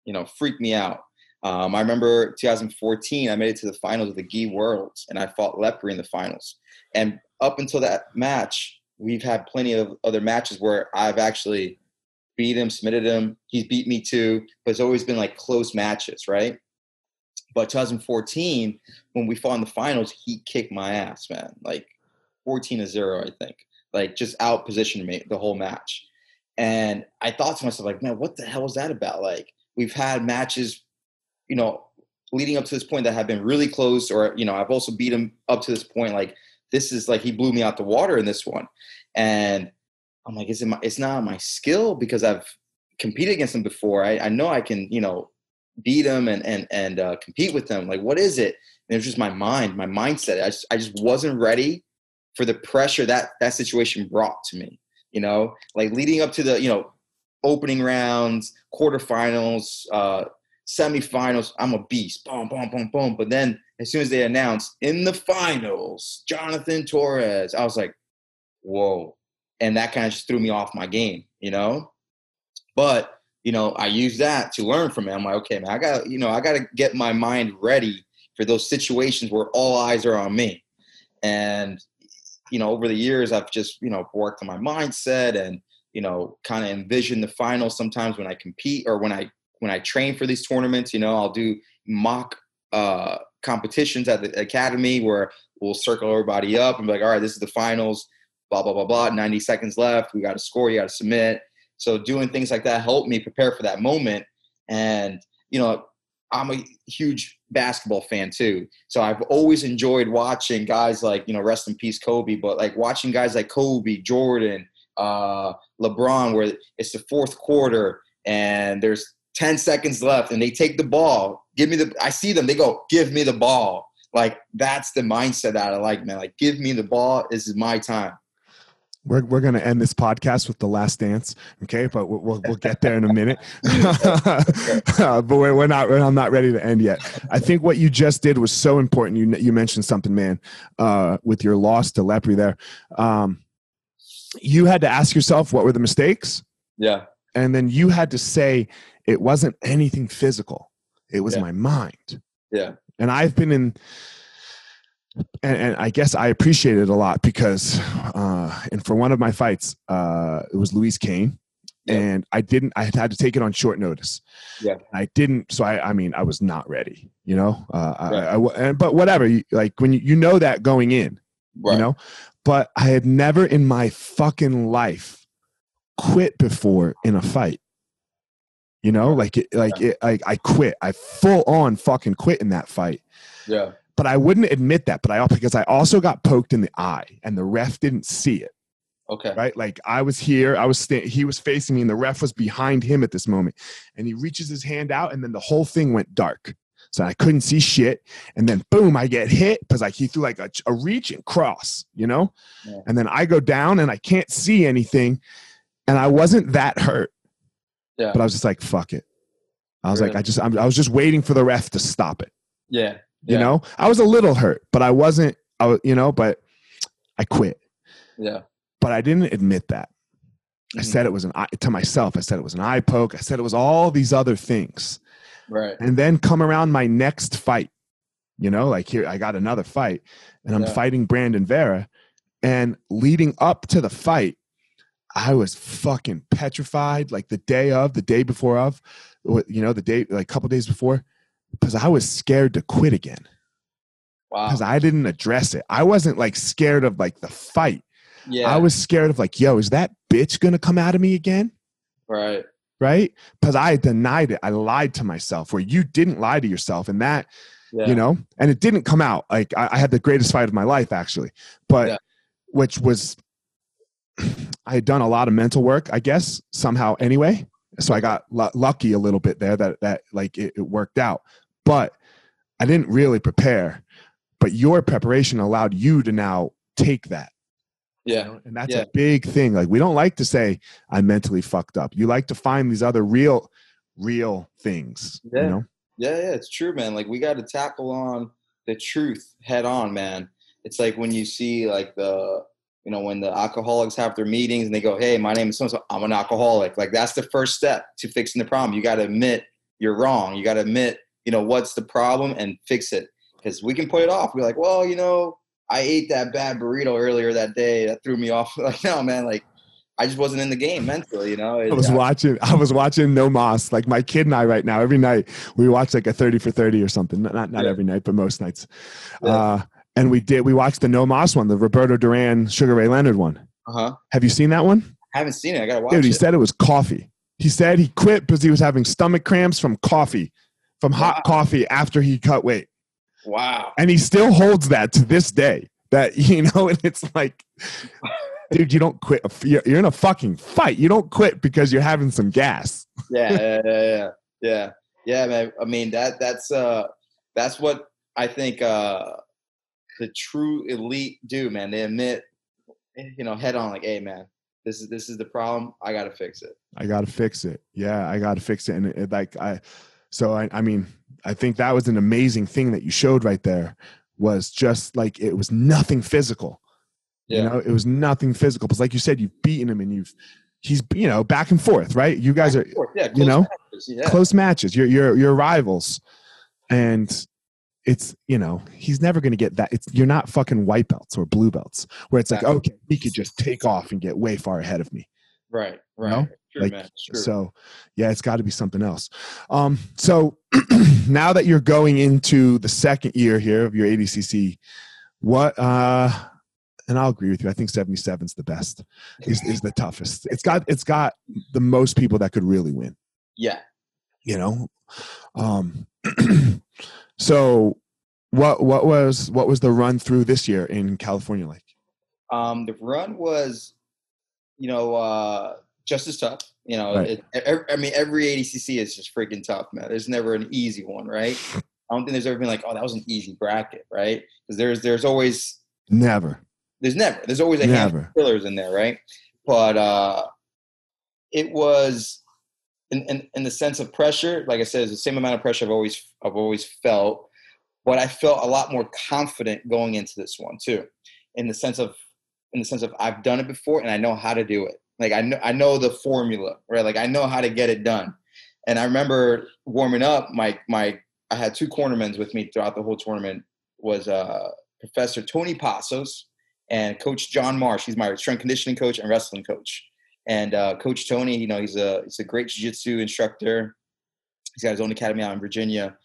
You know, freaked me out. Um, I remember 2014, I made it to the finals of the Gi Worlds, and I fought Lepri in the finals. And up until that match, we've had plenty of other matches where I've actually beat him, submitted him. He's beat me too, but it's always been like close matches, right? But 2014, when we fought in the finals, he kicked my ass, man. Like 14 to 0, I think. Like just out positioned me the whole match. And I thought to myself, like, man, what the hell is that about? Like, we've had matches, you know, leading up to this point that have been really close, or you know, I've also beat him up to this point. Like, this is like he blew me out the water in this one, and I'm like, is it my? It's not my skill because I've competed against him before. I, I know I can, you know, beat him and and and uh, compete with him. Like, what is it? And it was just my mind, my mindset. I just I just wasn't ready for the pressure that that situation brought to me. You know, like leading up to the you know opening rounds, quarterfinals, uh, semifinals. I'm a beast. Boom, boom, boom, boom. But then as soon as they announced in the finals, Jonathan Torres, I was like, whoa. And that kind of just threw me off my game, you know? But, you know, I use that to learn from it. I'm like, okay, man, I got, you know, I got to get my mind ready for those situations where all eyes are on me. And, you know, over the years, I've just, you know, worked on my mindset and, you know, kind of envision the finals sometimes when I compete or when I, when I train for these tournaments, you know, I'll do mock uh, competitions at the academy where we'll circle everybody up and be like, all right, this is the finals, blah, blah, blah, blah, 90 seconds left. We got to score, you got to submit. So doing things like that helped me prepare for that moment. And, you know, I'm a huge basketball fan too. So I've always enjoyed watching guys like, you know, rest in peace, Kobe, but like watching guys like Kobe, Jordan, uh, LeBron, where it's the fourth quarter and there's 10 seconds left and they take the ball. Give me the, I see them, they go, give me the ball. Like that's the mindset that I like, man. Like, give me the ball. This is my time. We're, we're going to end this podcast with the last dance, okay? But we'll, we'll, we'll get there in a minute. but we're, we're not. I'm not ready to end yet. I think what you just did was so important. You you mentioned something, man, uh, with your loss to Lepri there. Um, you had to ask yourself what were the mistakes. Yeah. And then you had to say it wasn't anything physical. It was Yeah. my mind. Yeah. And I've been in and, and I guess I appreciate it a lot because, uh, and for one of my fights, uh, it was Louise Kane, Yeah. and I didn't. I had to take it on short notice. Yeah. I didn't. So I, I mean, I was not ready. You know, uh, I-. I, I, and, but whatever. you- Like when you, you know that going in, Right. you know, but I had never in my fucking life quit before in a fight. You know, like it, like it, like I quit. I full on fucking quit in that fight Yeah. But I wouldn't admit that. But I because I also got poked in the eye, and the ref didn't see it. Okay. Right, like I was here, I was sta- he was facing me, and the ref was behind him at this moment, and he reaches his hand out, and then the whole thing went dark. So I couldn't see shit, and then boom, I get hit because like he threw like a, a reach and cross, you know, Yeah. and then I go down and I can't see anything, and I wasn't that hurt, Yeah. but I was just like fuck it. I was like I just I'm, I was just waiting for the ref to stop it Yeah. You Yeah. know i was a little hurt but i wasn't i was you know but i quit Yeah. but i didn't admit that i Mhm. said it was an eye to myself i said it was an eye poke i said it was all these other things Right. and then come around my next fight you know like here i got another fight and i'm Yeah. fighting brandon vera and leading up to the fight i was fucking petrified like the day of the day before of you know the day like a couple days before because i was scared to quit again Wow. because I didn't address it. I wasn't like scared of like the fight. yeah. I was scared of like, yo, is that bitch gonna come out of me again? right. Right? Because I denied it. I lied to myself. Where you didn't lie to yourself, and that Yeah. you know, and it didn't come out. Like I, I had the greatest fight of my life actually, but Yeah. which was I had done a lot of mental work, I guess somehow anyway. So I got lu- lucky a little bit there that that like it, it worked out, but I didn't really prepare. But your preparation allowed you to now take that. you Yeah. know? And that's Yeah. a big thing. Like we don't like to say I'm mentally fucked up. You like to find these other real, real things. Yeah. You know? Yeah, yeah, it's true, man. Like we got to tackle on the truth head on, man. It's like when you see like the, you know, when the alcoholics have their meetings and they go, "Hey, my name is so so. I'm an alcoholic." Like that's the first step to fixing the problem. You got to admit you're wrong. You got to admit, you know, what's the problem and fix it. Because we can put it off. We're like, well, you know, I ate that bad burrito earlier that day. That threw me off. Like, no, man. Like, I just wasn't in the game mentally. You know. I was watching. I was watching No Más. Like my kid and I right now. Every night we watch like a thirty for thirty or something. Not not, not Yeah. every night, but most nights. Yeah. Uh, and we did. We watched the No Más one, the Roberto Duran, Sugar Ray Leonard one. Uh huh. Have you seen that one? I haven't seen it. I gotta watch Dude, he it. said it was coffee. He said he quit because he was having stomach cramps from coffee, from hot Wow. coffee after he cut weight. wow. And he still holds that to this day. That, you know, and it's like, dude, you don't quit. You're in a fucking fight. You don't quit because you're having some gas. yeah, yeah, yeah, yeah, yeah, man. I mean that that's uh that's what I think uh the true elite do, man. They admit, you know, head on, like, hey, man, this is this is the problem. I got to fix it. I got to fix it. Yeah, I got to fix it. And it, it, like I, so I, I mean, I think that was an amazing thing that you showed right there. Was just like it was nothing physical. Yeah, You know, it was nothing physical. Because like you said, you've beaten him and you've he's you know back and forth, right? You guys are yeah, you know, matches, yeah, close matches. You're you're you're rivals, and it's you know he's never going to get that. It's you're not fucking white belts or blue belts where it's like okay, he could just take off and get way far ahead of me. right, you right. know? Like man. So yeah it's got to be something else. Um so now that you're going into the second year here of your adcc what uh and i'll agree with you i think 77 is the best is, is the toughest. It's got it's got the most people that could really win. Yeah, you know? Um so what what was what was the run through this year in california like? Um, the run was, you know, uh, just as tough. You know, Right. it, I mean, every ADCC is just freaking tough, man. There's never an easy one, right? I don't think there's ever been like, oh, that was an easy bracket, right? Because there's there's always never there's never there's always a handful of fillers in there, right? But uh, it was in, in in the sense of pressure. Like I said, it's the same amount of pressure I've always I've always felt, but I felt a lot more confident going into this one too, in the sense of in the sense of I've done it before and I know how to do it. Like I know I know the formula, right? Like I know how to get it done. And I remember warming up. My my I had two cornermen with me throughout the whole tournament. Was uh, Professor Tony Passos and Coach John Marsh. He's my strength conditioning coach and wrestling coach. And uh, Coach Tony, you know, he's a he's a great jiu-jitsu instructor. He's got his own academy out in Virginia.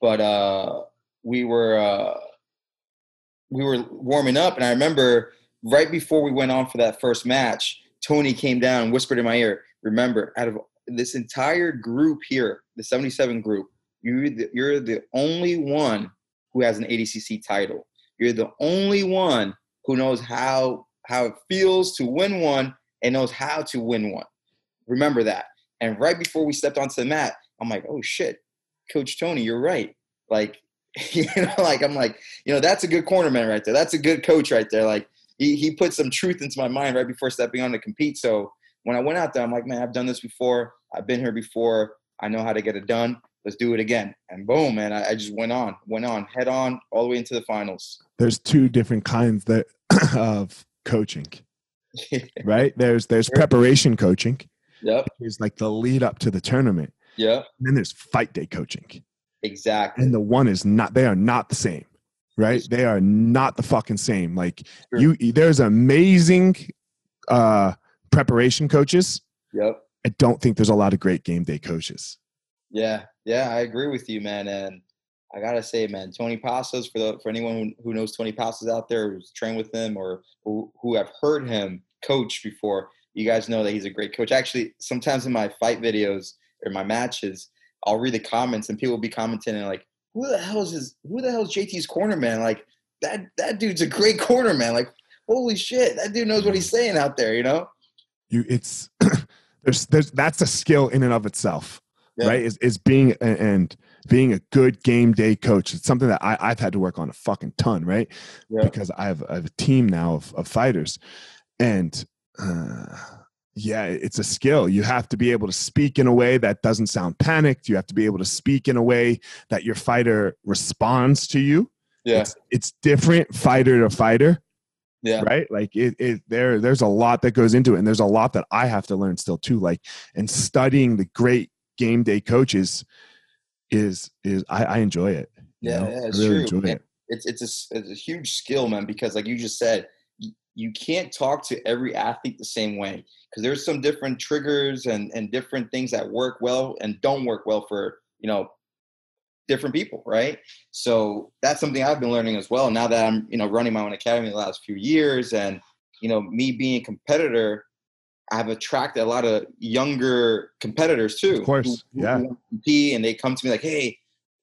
But uh, we were uh, we were warming up, and I remember right before we went on for that first match, Tony came down and whispered in my ear, "Remember, out of this entire group here, the 77 group, you're the, you're the only one who has an ADCC title. You're the only one who knows how how it feels to win one and knows how to win one. Remember that." And right before we stepped onto the mat, I'm like, "Oh shit, Coach Tony, you're right." Like, you know, like I'm like, you know, that's a good cornerman right there. That's a good coach right there. Like he, he put some truth into my mind right before stepping on to compete. So when I went out there, I'm like, man, I've done this before. I've been here before. I know how to get it done. Let's do it again. And boom, man, I, I just went on, went on, head on, all the way into the finals. there's two different kinds that of coaching right there's there's preparation coaching yep, there's like the lead up to the tournament yep, and then there's fight day coaching exactly. and the one is not they are not the same right they are not the fucking same like True. you there's amazing uh preparation coaches Yep. i don't think there's a lot of great game day coaches Yeah, yeah, I agree with you, man. And I gotta say, man, Tony Passos for the for anyone who, who knows Tony Passos out there, who's trained with him or who who have heard him coach before, you guys know that he's a great coach. Actually, sometimes in my fight videos or my matches, I'll read the comments and people will be commenting and like, "Who the hell is his? Who the hell is JT's corner man? Like that that dude's a great corner man. Like holy shit, that dude knows what he's saying out there. You know? you it's there's there's that's a skill in and of itself Yeah. right is, is being a- and being a good game day coach it's something that I, i've had to work on a fucking ton right Yeah. because I have, I have a team now of, of fighters and uh, yeah it's a skill you have to be able to speak in a way that doesn't sound panicked you have to be able to speak in a way that your fighter responds to you Yeah. it's, it's different fighter to fighter Yeah. right like it, it there there's a lot that goes into it and there's a lot that i have to learn still too like and studying the great game day coaches is is i, I enjoy it you Yeah, know? yeah, I it's really true. enjoy it It's it's a, it's a huge skill, man. Because like you just said, you can't talk to every athlete the same way because there's some different triggers and and different things that work well and don't work well for you know different people, right? So that's something I've been learning as well. Now that I'm you know running my own academy the last few years, and you know me being a competitor, I've attracted a lot of younger competitors too. Of course, who, yeah. Who compete and they come to me like, "Hey,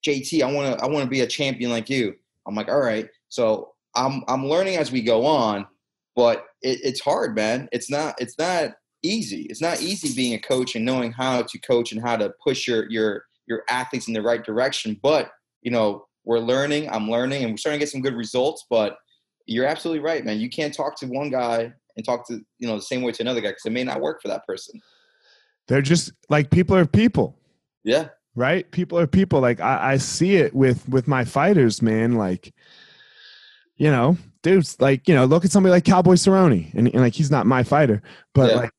JT, I want to I want to be a champion like you." I'm like, "All right." So I'm I'm learning as we go on, but it, it's hard, man. It's not it's not easy. It's not easy being a coach and knowing how to coach and how to push your your your athletes in the right direction. But you know, we're learning. I'm learning, and we're starting to get some good results. But you're absolutely right, man. You can't talk to one guy and talk to you know the same way to another guy because it may not work for that person. They're just like people are people. Yeah. Right. People are people. Like I, I see it with with my fighters, man. Like, you know, dudes. Like you know, look at somebody like Cowboy Cerrone, and, and like he's not my fighter, but Yeah. like,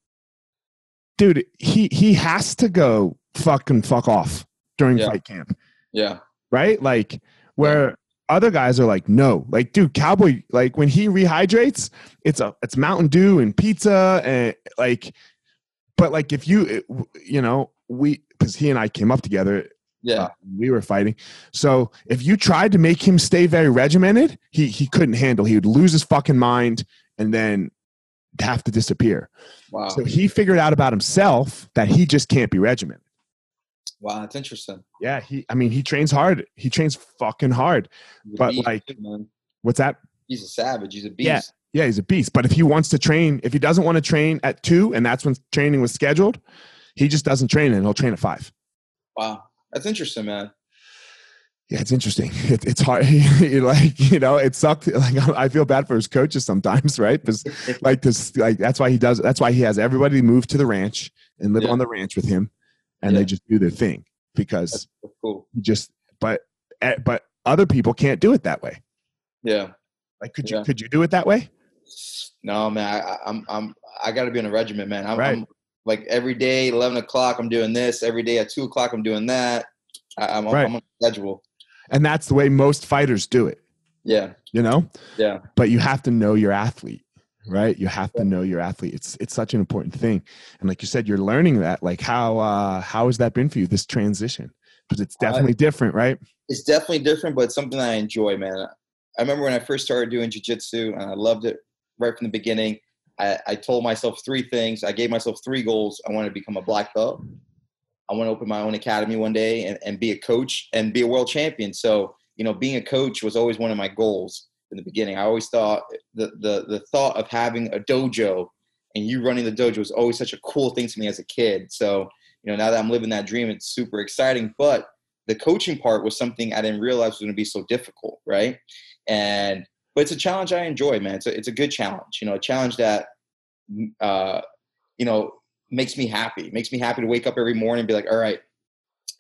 dude, he he has to go fucking fuck off during Yeah. fight camp. Yeah. right? Like where other guys are like, no, like dude, Cowboy, like when he rehydrates, it's a it's Mountain Dew and pizza and like, but like if you you know we because he and I came up together, Yeah. uh, we were fighting. So if you tried to make him stay very regimented, he he couldn't handle. He would lose his fucking mind and then have to disappear. Wow. So he figured out about himself that he just can't be regimented. wow. That's interesting. Yeah, he. I mean, he trains hard. He trains fucking hard. But, beast, like- man. What's that? he's a savage. He's a beast. Yeah. Yeah, he's a beast. But if he wants to train, if he doesn't want to train at two, and that's when training was scheduled, he just doesn't train and he'll train at five. Wow. That's interesting, man. Yeah, it's interesting. It, it's hard. Like, you know, it sucked. Like, I feel bad for his coaches sometimes, right? Because like this, like that's why he does. That's why he has everybody move to the ranch and live Yeah. on the ranch with him, and Yeah. they just do their thing because cool. just. But eh, but other people can't do it that way. Yeah. Like, could you Yeah. could you do it that way? No, man. I, I- I'm I'm I got to be in a regiment, man. I'm, Right. I'm like every day, eleven o'clock, I'm doing this. Every day at two o'clock, I'm doing that. I, I'm, Right. I'm on a schedule. And that's the way most fighters do it. Yeah. You know. Yeah. but you have to know your athlete right you have to know your athlete it's it's such an important thing and like you said you're learning that like how uh how has that been for you this transition because it's Uh, definitely different right It's definitely different, but it's something that I enjoy, man. I remember when I first started doing jujitsu, and I loved it right from the beginning. I, I told myself three things. I gave myself three goals. I wanted to become a black belt. I want to open my own academy one day and, and be a coach and be a world champion. So, you know, being a coach was always one of my goals in the beginning. I always thought the the the thought of having a dojo and you running the dojo was always such a cool thing to me as a kid. So, you know, now that I'm living that dream, it's super exciting. But the coaching part was something I didn't realize was going to be so difficult, right? And but it's a challenge I enjoy, man. It's a, it's a good challenge, you know, a challenge that uh, you know makes me happy. Makes me happy to wake up every morning and be like, all right,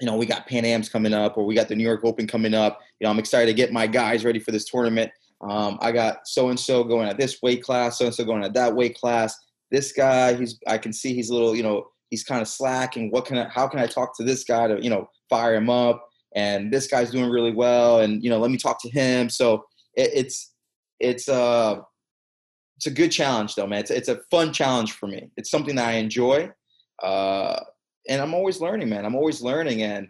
you know, we got Pan Am's coming up, or we got the New York Open coming up. You know, I'm excited to get my guys ready for this tournament. Um, I got so and so going at this weight class, so and so going at that weight class. This guy, he's I can see he's a little, you know, he's kind of slack. And what can I? How can I talk to this guy to, you know, fire him up? And this guy's doing really well, and you know, let me talk to him. So it, it's it's a it's a good challenge though, man. It's it's a fun challenge for me. It's something that I enjoy, uh, and I'm always learning, man. I'm always learning, and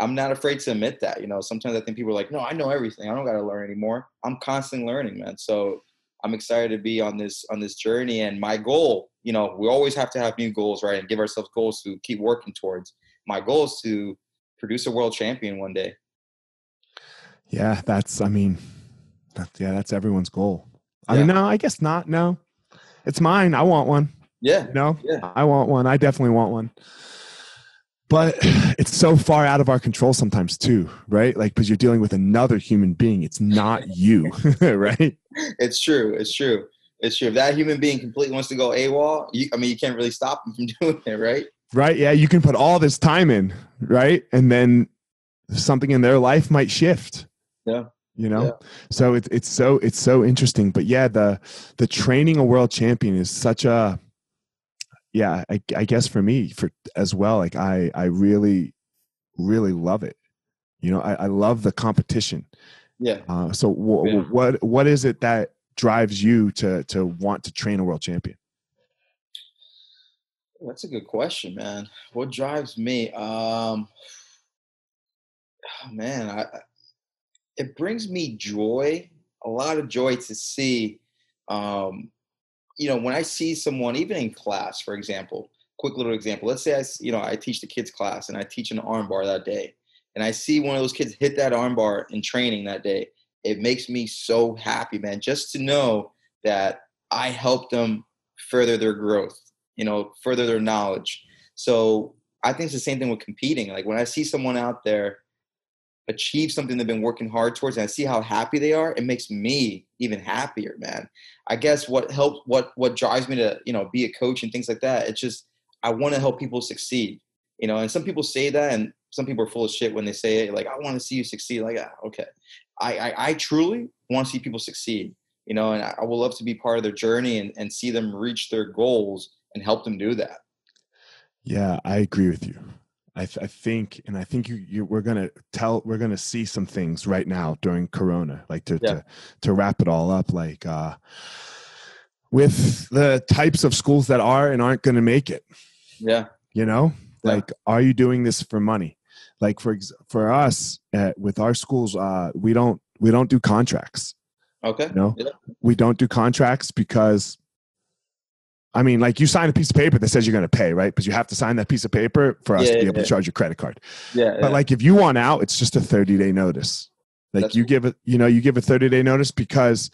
I'm not afraid to admit that. You know, sometimes I think people are like, "No, I know everything. I don't got to learn anymore." I'm constantly learning, man. So I'm excited to be on this on this journey. And my goal, you know, we always have to have new goals, right? And give ourselves goals to keep working towards. My goal is to produce a world champion one day. yeah that's i mean that, yeah that's everyone's goal i mean no i guess not no it's mine i want one Yeah, No, Yeah. i want one i definitely want one but it's so far out of our control sometimes too right like because you're dealing with another human being it's not you right it's true. It's true. It's true. If that human being completely wants to go AWOL, you, I mean, you can't really stop them from doing it, right? right yeah you can put all this time in right and then something in their life might shift Yeah. You know Yeah. so it's it's so it's so interesting but yeah the the training a world champion is such a yeah I, I guess for me for as well like i i really really love it you know i, I love the competition Yeah. uh, so Yeah. what what is it that drives you to to want to train a world champion That's a good question, man. What drives me? Um, oh, man, I, I- it brings me joy, a lot of joy to see um, you know, when I see someone, even in class, for example, quick little example. Let's say I, you know, I teach the kids class and I teach an armbar that day, and I see one of those kids hit that armbar in training that day. It makes me so happy, man, just to know that I helped them further their growth, you know, further their knowledge. So I think it's the same thing with competing. Like when I see someone out there achieve something they've been working hard towards and I see how happy they are, it makes me even happier, man. I guess what helps what what drives me to, you know, be a coach and things like that, it's just I want to help people succeed. You know, and some people say that and some people are full of shit when they say it, like, I want to see you succeed. Like, ah, okay. I, I, I truly want to see people succeed, you know, and I, I would love to be part of their journey and, and see them reach their goals and help them do that. Yeah, I agree with you. I, th- I think, and I think you, you, we're gonna tell, we're gonna see some things right now during Corona, like to, yeah. to, to wrap it all up, like, uh, with the types of schools that are and aren't going to make it. Yeah. You know, yeah. like, are you doing this for money? Like for for us at, with our schools, uh, we don't we don't do contracts. Okay. You know, yeah. we don't do contracts because I mean, like you sign a piece of paper that says you're going to pay, right? Because you have to sign that piece of paper for us yeah, to be yeah, able to charge your credit card. Yeah. But like if you want out, it's just a 30 day notice. Like That's you cool. give it, you know, you give a 30 day notice because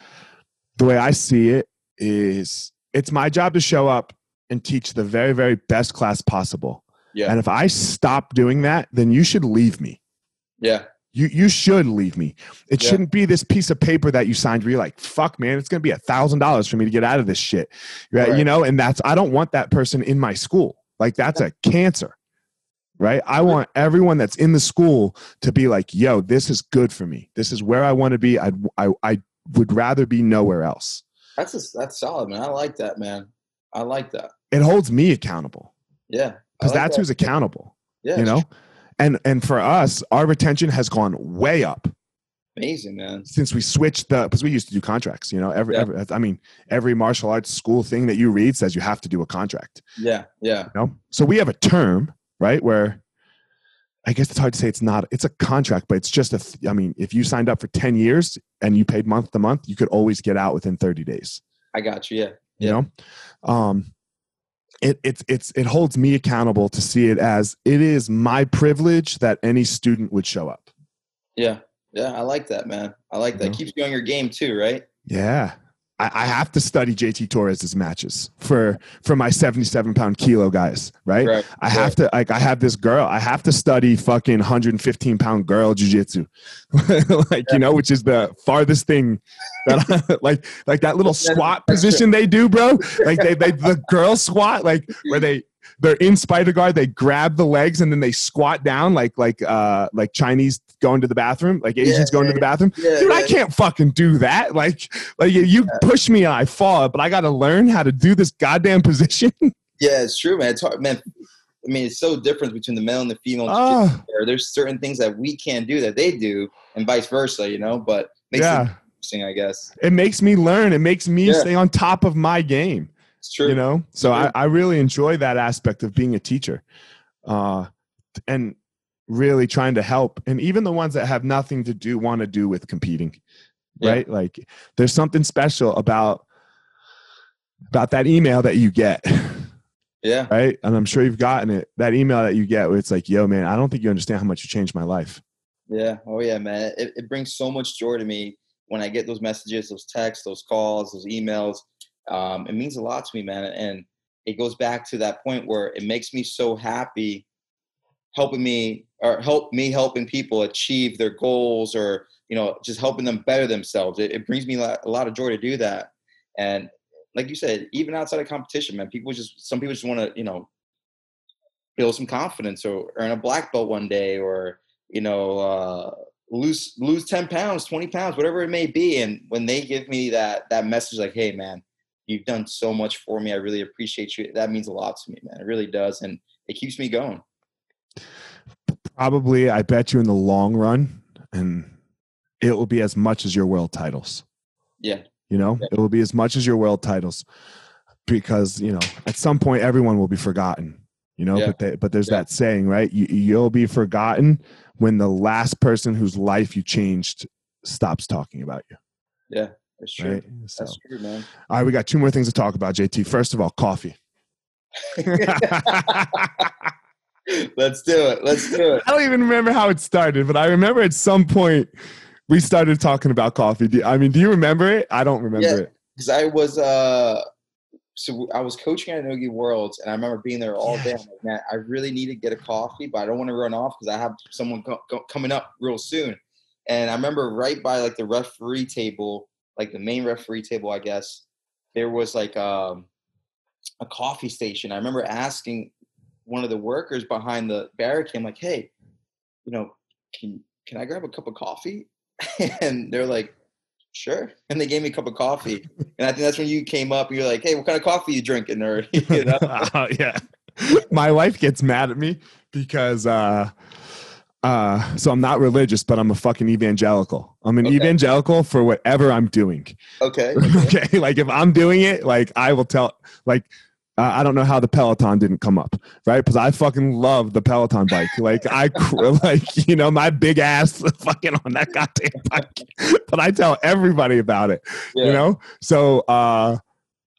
the way I see it is it's my job to show up and teach the very, very best class possible. Yeah. And if I stop doing that, then you should leave me. Yeah. You you should leave me. It yeah. shouldn't be this piece of paper that you signed where you're like, fuck man, it's gonna be a thousand dollars for me to get out of this shit. Right? right? You know, and that's I don't want that person in my school. Like that's a cancer. Right? I want everyone that's in the school to be like, yo, this is good for me. This is where I want to be. I I I would rather be nowhere else. That's a, that's solid, man. I like that, man. I like that. It holds me accountable. Yeah because like that's that. who's accountable. Yeah, you know, and and for us, our retention has gone way up. Amazing, man. Since we switched the because we used to do contracts. You know, every, yeah. every I mean, every martial arts school thing that you read says you have to do a contract. Yeah, yeah. You know, so we have a term right where. I guess it's hard to say it's not it's a contract, but it's just a. I mean, if you signed up for ten years and you paid month to month, you could always get out within thirty days. I got you. Yeah. You know, um, it, it's it's it holds me accountable to see it as it is my privilege that any student would show up. Yeah, yeah, I like that, man. I like that. Mm-hmm. Keeps you on your game too, right? Yeah, I, I have to study JT Torres's matches for for my 77 pound kilo guys, right? right. I have right. to like I have this girl. I have to study fucking 115 pound girl jujitsu, like yeah. you know, which is the farthest thing that I, like like that little squat position they do, bro. Like they they the girl squat, like where they they're in spider guard they grab the legs and then they squat down like like uh like chinese going to the bathroom like asians yeah, going to the bathroom yeah, dude yeah. i can't fucking do that like like you push me and i fall but i gotta learn how to do this goddamn position yeah it's true man it's hard man I mean, it's so different between the male and the female. Oh. There's certain things that we can't do that they do, and vice versa. You know, but makes yeah. it interesting, I guess. It makes me learn. It makes me stay on top of my game. It's true. You know, so I, I really enjoy that aspect of being a teacher, uh, and really trying to help. And even the ones that have nothing to do want to do with competing, yeah. right? Like, there's something special about about that email that you get. Yeah. Right. And I'm sure you've gotten it. That email that you get where it's like, yo, man, I don't think you understand how much you changed my life. Yeah. Oh, yeah, man. It, it brings so much joy to me when I get those messages, those texts, those calls, those emails um, it means a lot to me, man. And it goes back to that point where it makes me so happy helping me or help me helping people achieve their goals or you know just helping them better themselves it, it brings me a lot of joy to do that and like you said even outside of competition man people just some people just want to you know build some confidence or earn a black belt one day or you know uh, lose lose 10 pounds 20 pounds whatever it may be and when they give me that that message like hey man you've done so much for me. I really appreciate you. That means a lot to me, man. It really does. And it keeps me going. Probably, I bet you in the long run, and it will be as much as your world titles. Yeah. You know, yeah. it will be as much as your world titles because, you know, at some point everyone will be forgotten. You know, yeah. but they, but there's yeah. that saying, right? You, you'll be forgotten when the last person whose life you changed stops talking about you. Yeah That's true. Right? So, That's true, man. all right, we got two more things to talk about, JT. First of all, coffee. Let's do it. Let's do it. I don't even remember how it started, but I remember at some point we started talking about coffee. Do, I mean, do you remember it? I don't remember Yeah. it. Because I was uh so I was coaching at Nogi Worlds and I remember being there all day. I'm like, man, I really need to get a coffee, but I don't want to run off because I have someone co- co- coming up real soon. And I remember right by like the referee table, like the main referee table, I guess, there was like um, a coffee station. I remember asking one of the workers behind the barricade, I'm like, hey, you know, can can I grab a cup of coffee? and they're like, sure. And they gave me a cup of coffee. And I think that's when you came up and you're like, hey, what kind of coffee you drinking? Or you know? Uh, yeah. My wife gets mad at me because uh uh so I'm not religious, but I'm a fucking evangelical. I'm an Okay. evangelical for whatever I'm doing. okay. okay like if i'm doing it like i will tell like uh, i don't know how the peloton didn't come up right because i fucking love the peloton bike like i like you know my big ass fucking on that goddamn bike but i tell everybody about it Yeah. you know so uh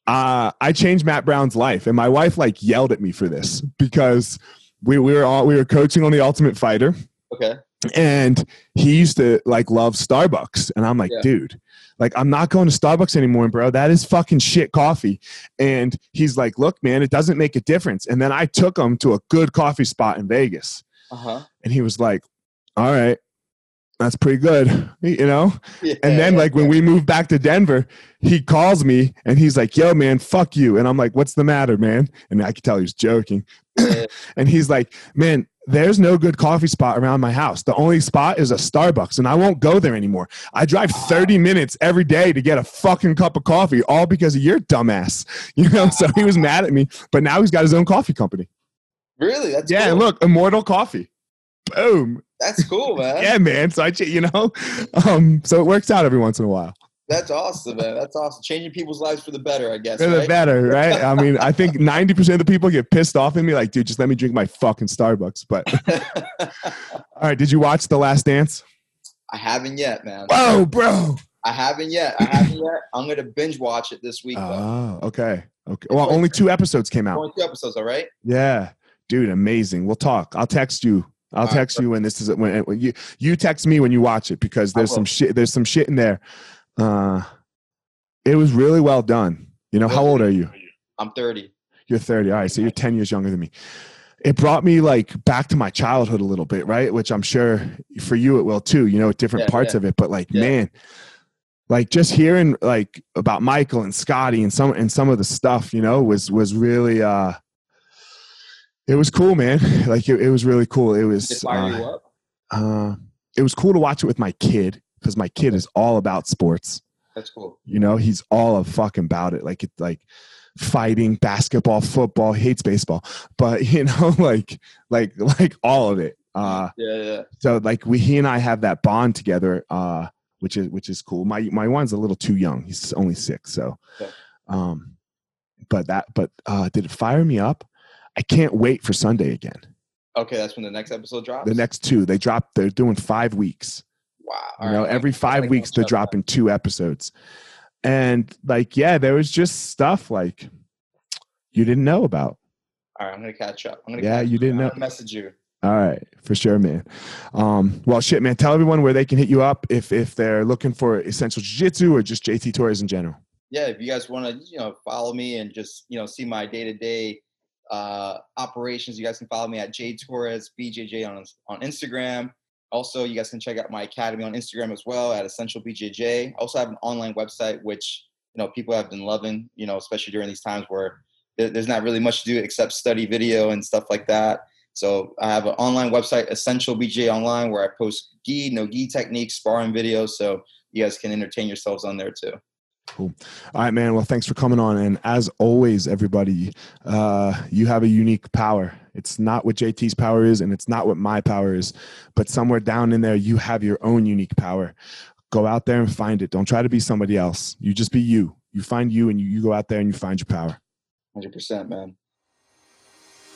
uh i changed matt brown's life and my wife like yelled at me for this because we, we were all we were coaching on the ultimate fighter Okay. and he used to like love Starbucks. And I'm like, Yeah. dude, like I'm not going to Starbucks anymore, bro. That is fucking shit coffee. And he's like, look, man, it doesn't make a difference. And then I took him to a good coffee spot in Vegas. Uh huh. And he was like, all right, that's pretty good, you know? Yeah. And then like when we moved back to Denver, he calls me and he's like, yo, man, fuck you. And I'm like, what's the matter, man? And I could tell he was joking. Yeah. And he's like, man, there's no good coffee spot around my house. The only spot is a Starbucks, and I won't go there anymore. I drive 30 minutes every day to get a fucking cup of coffee, all because of your dumbass. You know, so he was mad at me, but now he's got his own coffee company. really? That's Yeah, cool. and look, Immortal Coffee. Boom. That's cool, man. Yeah, man. So I, you know, um, so it works out every once in a while. That's awesome, man. That's awesome. Changing people's lives for the better, I guess. For the right? better, right? I mean, I think 90% of the people get pissed off at me, like, dude, just let me drink my fucking Starbucks. But all right, did you watch The Last Dance? I haven't yet, man. Whoa, bro. I haven't yet. I haven't yet. I'm gonna binge watch it this week. though. Oh, okay. Okay. Well, only two episodes came out. Only two episodes, all right? Yeah, dude, amazing. We'll talk. I'll text you. I'll text you when this is when, when you you text me when you watch it because there's some shit. There's some shit in there. Uh, it was really well done. You know, how old are you? I'm 30. You're 30. All right, so you're 10 years younger than me. It brought me like back to my childhood a little bit, right? Which I'm sure for you it will too. You know, different Yeah, parts yeah. of it, but like, Yeah. man, like just hearing like about Michael and Scotty and some and some of the stuff, you know, was was really uh it was cool, man. Like it, it was really cool. It was fire uh, you up? uh it was cool to watch it with my kid because my kid is all about sports. That's cool. You know, he's all of fucking about it. Like it, like fighting, basketball, football. Hates baseball, but you know, like, like, like all of it. Uh, Yeah, yeah. so like we, he and I have that bond together, uh, which is which is cool. My my one's a little too young. He's only six, so. Okay. Um, but that, but uh, did it fire me up? I can't wait for Sunday again. Okay, that's when the next episode drops. The next two, they drop. They're doing five weeks. Wow. You All know, right, every five weeks they're that. dropping two episodes. And like, yeah, there was just stuff like you didn't know about. All right, I'm gonna catch up. I'm gonna. Yeah, catch you up. didn't I'm know. Message you. All right, for sure, man. Um, well, shit, man. Tell everyone where they can hit you up if if they're looking for essential jiu-jitsu or just JT Torres in general. yeah, if you guys want to, you know, follow me and just, you know, see my day to day uh, operations, you guys can follow me at J Torres BJJ on on Instagram. Also, you guys can check out my academy on Instagram as well at Essential BJJ. I also have an online website which you know people have been loving, you know, especially during these times where there's not really much to do except study video and stuff like that. So I have an online website, Essential BJJ Online, where I post gi, no gi techniques, sparring videos, so you guys can entertain yourselves on there too. All right, man. Well, thanks for coming on. And as always, everybody, uh, you have a unique power. It's not what JT's power is, and it's not what my power is, but somewhere down in there, you have your own unique power. Go out there and find it. Don't try to be somebody else. You just be you. You find you, and you, you go out there and you find your power. Hundred percent, man.